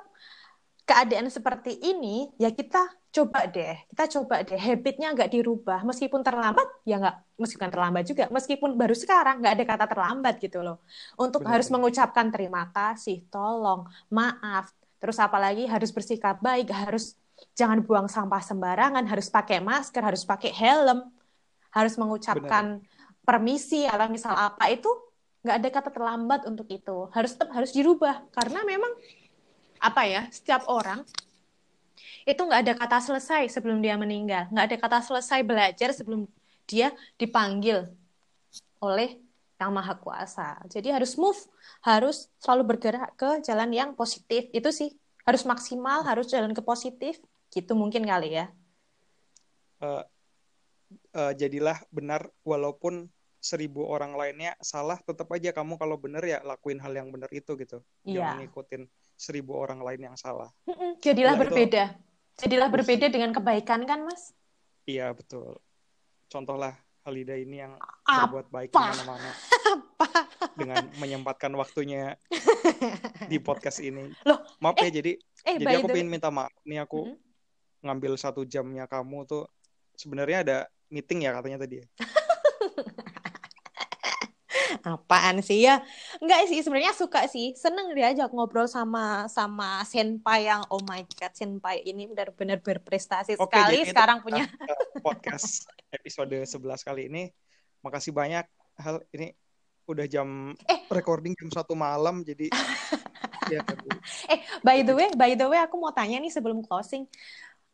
keadaan seperti ini ya kita coba deh, kita coba deh habitnya nggak dirubah meskipun terlambat ya nggak meskipun terlambat juga, meskipun baru sekarang nggak ada kata terlambat gitu loh. Untuk Benar, harus benar. mengucapkan terima kasih, tolong, maaf, terus apalagi harus bersikap baik, harus jangan buang sampah sembarangan, harus pakai masker, harus pakai helm, harus mengucapkan permisi atau misal apa itu nggak ada kata terlambat untuk itu. Harus tetap harus dirubah karena memang apa ya setiap orang itu nggak ada kata selesai sebelum dia meninggal, nggak ada kata selesai belajar sebelum dia dipanggil oleh Yang Maha Kuasa. Jadi harus move, harus selalu bergerak ke jalan yang positif. Itu sih harus maksimal, harus jalan ke positif. Gitu mungkin kali ya. eh, eh, jadilah benar walaupun seribu orang lainnya salah, tetap aja kamu kalau benar ya lakuin hal yang benar itu gitu. Iya. Jangan ngikutin seribu orang lain yang salah. Jadilah Ya, itu- berbeda. Jadilah berbeda dengan kebaikan kan, Mas? Iya betul. Contohlah Halida ini yang berbuat baik di mana-mana dengan menyempatkan waktunya di podcast ini. Loh, maaf ya jadi Eh, jadi aku the pengen minta maaf nih aku Mm-mm. ngambil satu jamnya kamu tuh sebenarnya ada meeting ya katanya tadi ya. <laughs> Apaan sih ya? Enggak sih, sebenarnya suka sih. Seneng diajak ngobrol sama sama senpai yang oh my god, senpai ini benar-benar berprestasi Oke, sekali. jadi itu Sekarang punya podcast <laughs> episode 11 kali ini. Makasih banyak hal ini udah jam Eh. recording jam satu malam jadi <laughs> ya. Eh, by the way, by the way aku mau tanya nih sebelum closing.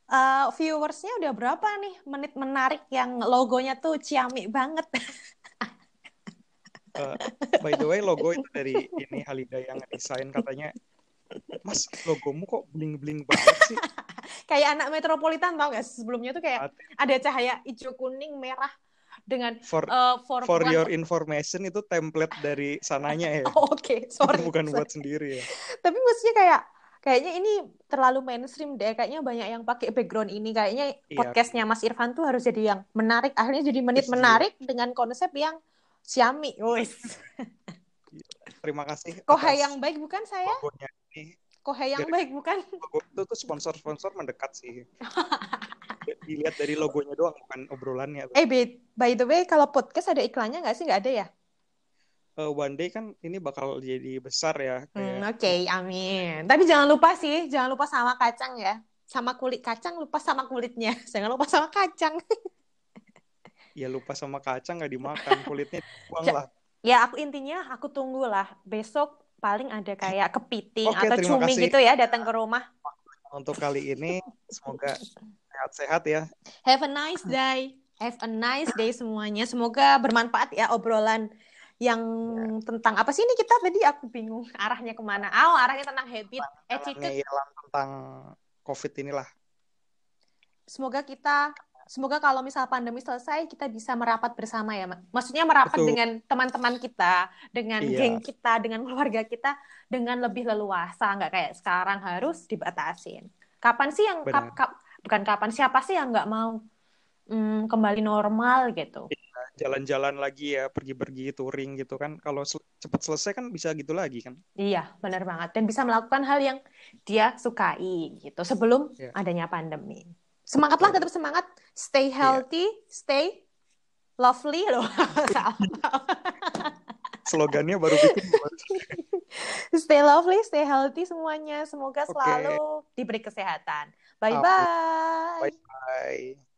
Eh, viewersnya udah berapa nih menit menarik yang logonya tuh ciamik banget. <laughs> Eh, by the way logo itu dari ini Halida yang desain katanya Mas logomu kok bling bling banget sih <laughs> Kayak anak metropolitan tau gak? Sebelumnya tuh kayak ada cahaya hijau kuning merah dengan for eh, for, for your information itu template dari sananya ya <laughs> Oh, Oke, sorry. <laughs> bukan sorry. buat sendiri ya Tapi maksudnya kayak kayaknya ini terlalu mainstream deh. Kayaknya banyak yang pakai background ini. Kayaknya Iya. podcastnya Mas Irfan tuh harus jadi yang menarik. Akhirnya jadi menit Setuju. menarik dengan konsep yang Xiaomi. Wes. terima kasih <laughs> Kohai yang baik bukan saya? Kohai yang Dari- baik bukan? <laughs> logo itu tuh sponsor-sponsor mendekat sih dilihat dari logonya doang bukan obrolannya Eh, by, by the way, kalau podcast ada iklannya nggak sih? Nggak ada ya? Eh, one day kan ini bakal jadi besar ya Hmm, Oke, amin. Tapi jangan lupa sih, jangan lupa sama kacang ya. Sama kulit kacang, lupa sama kulitnya. <laughs> Jangan lupa sama kacang. Ya lupa sama kacang nggak dimakan kulitnya buang lah Ya, aku intinya aku tunggulah besok paling ada kayak kepiting Oke, atau cumi kasih. gitu ya datang ke rumah. untuk kali ini semoga sehat-sehat ya Have a nice day. Have a nice day semuanya. Semoga bermanfaat ya obrolan yang ya. tentang apa sih ini kita tadi aku bingung arahnya ke mana. Oh, arahnya tentang habit, attitude. tentang COVID inilah. Semoga kita semoga kalau misal pandemi selesai kita bisa merapat bersama ya maksudnya merapat Betul. dengan teman-teman kita dengan iya. geng kita dengan keluarga kita dengan lebih leluasa. Nggak kayak sekarang harus dibatasin. Kapan sih yang kap, kap, bukan kapan siapa sih yang nggak mau hmm, kembali normal gitu? Iya, jalan-jalan lagi ya pergi-pergi touring gitu kan. Kalau sel cepat selesai kan bisa gitu lagi kan. Iya benar banget. Dan bisa melakukan hal yang dia sukai gitu sebelum yeah. adanya pandemi. Semangatlah tetap semangat stay iya. healthy yeah. stay lovely. Loh <laughs> slogannya baru bikin <laughs> stay lovely stay healthy semuanya. Semoga selalu okay. diberi kesehatan. Bye bye bye bye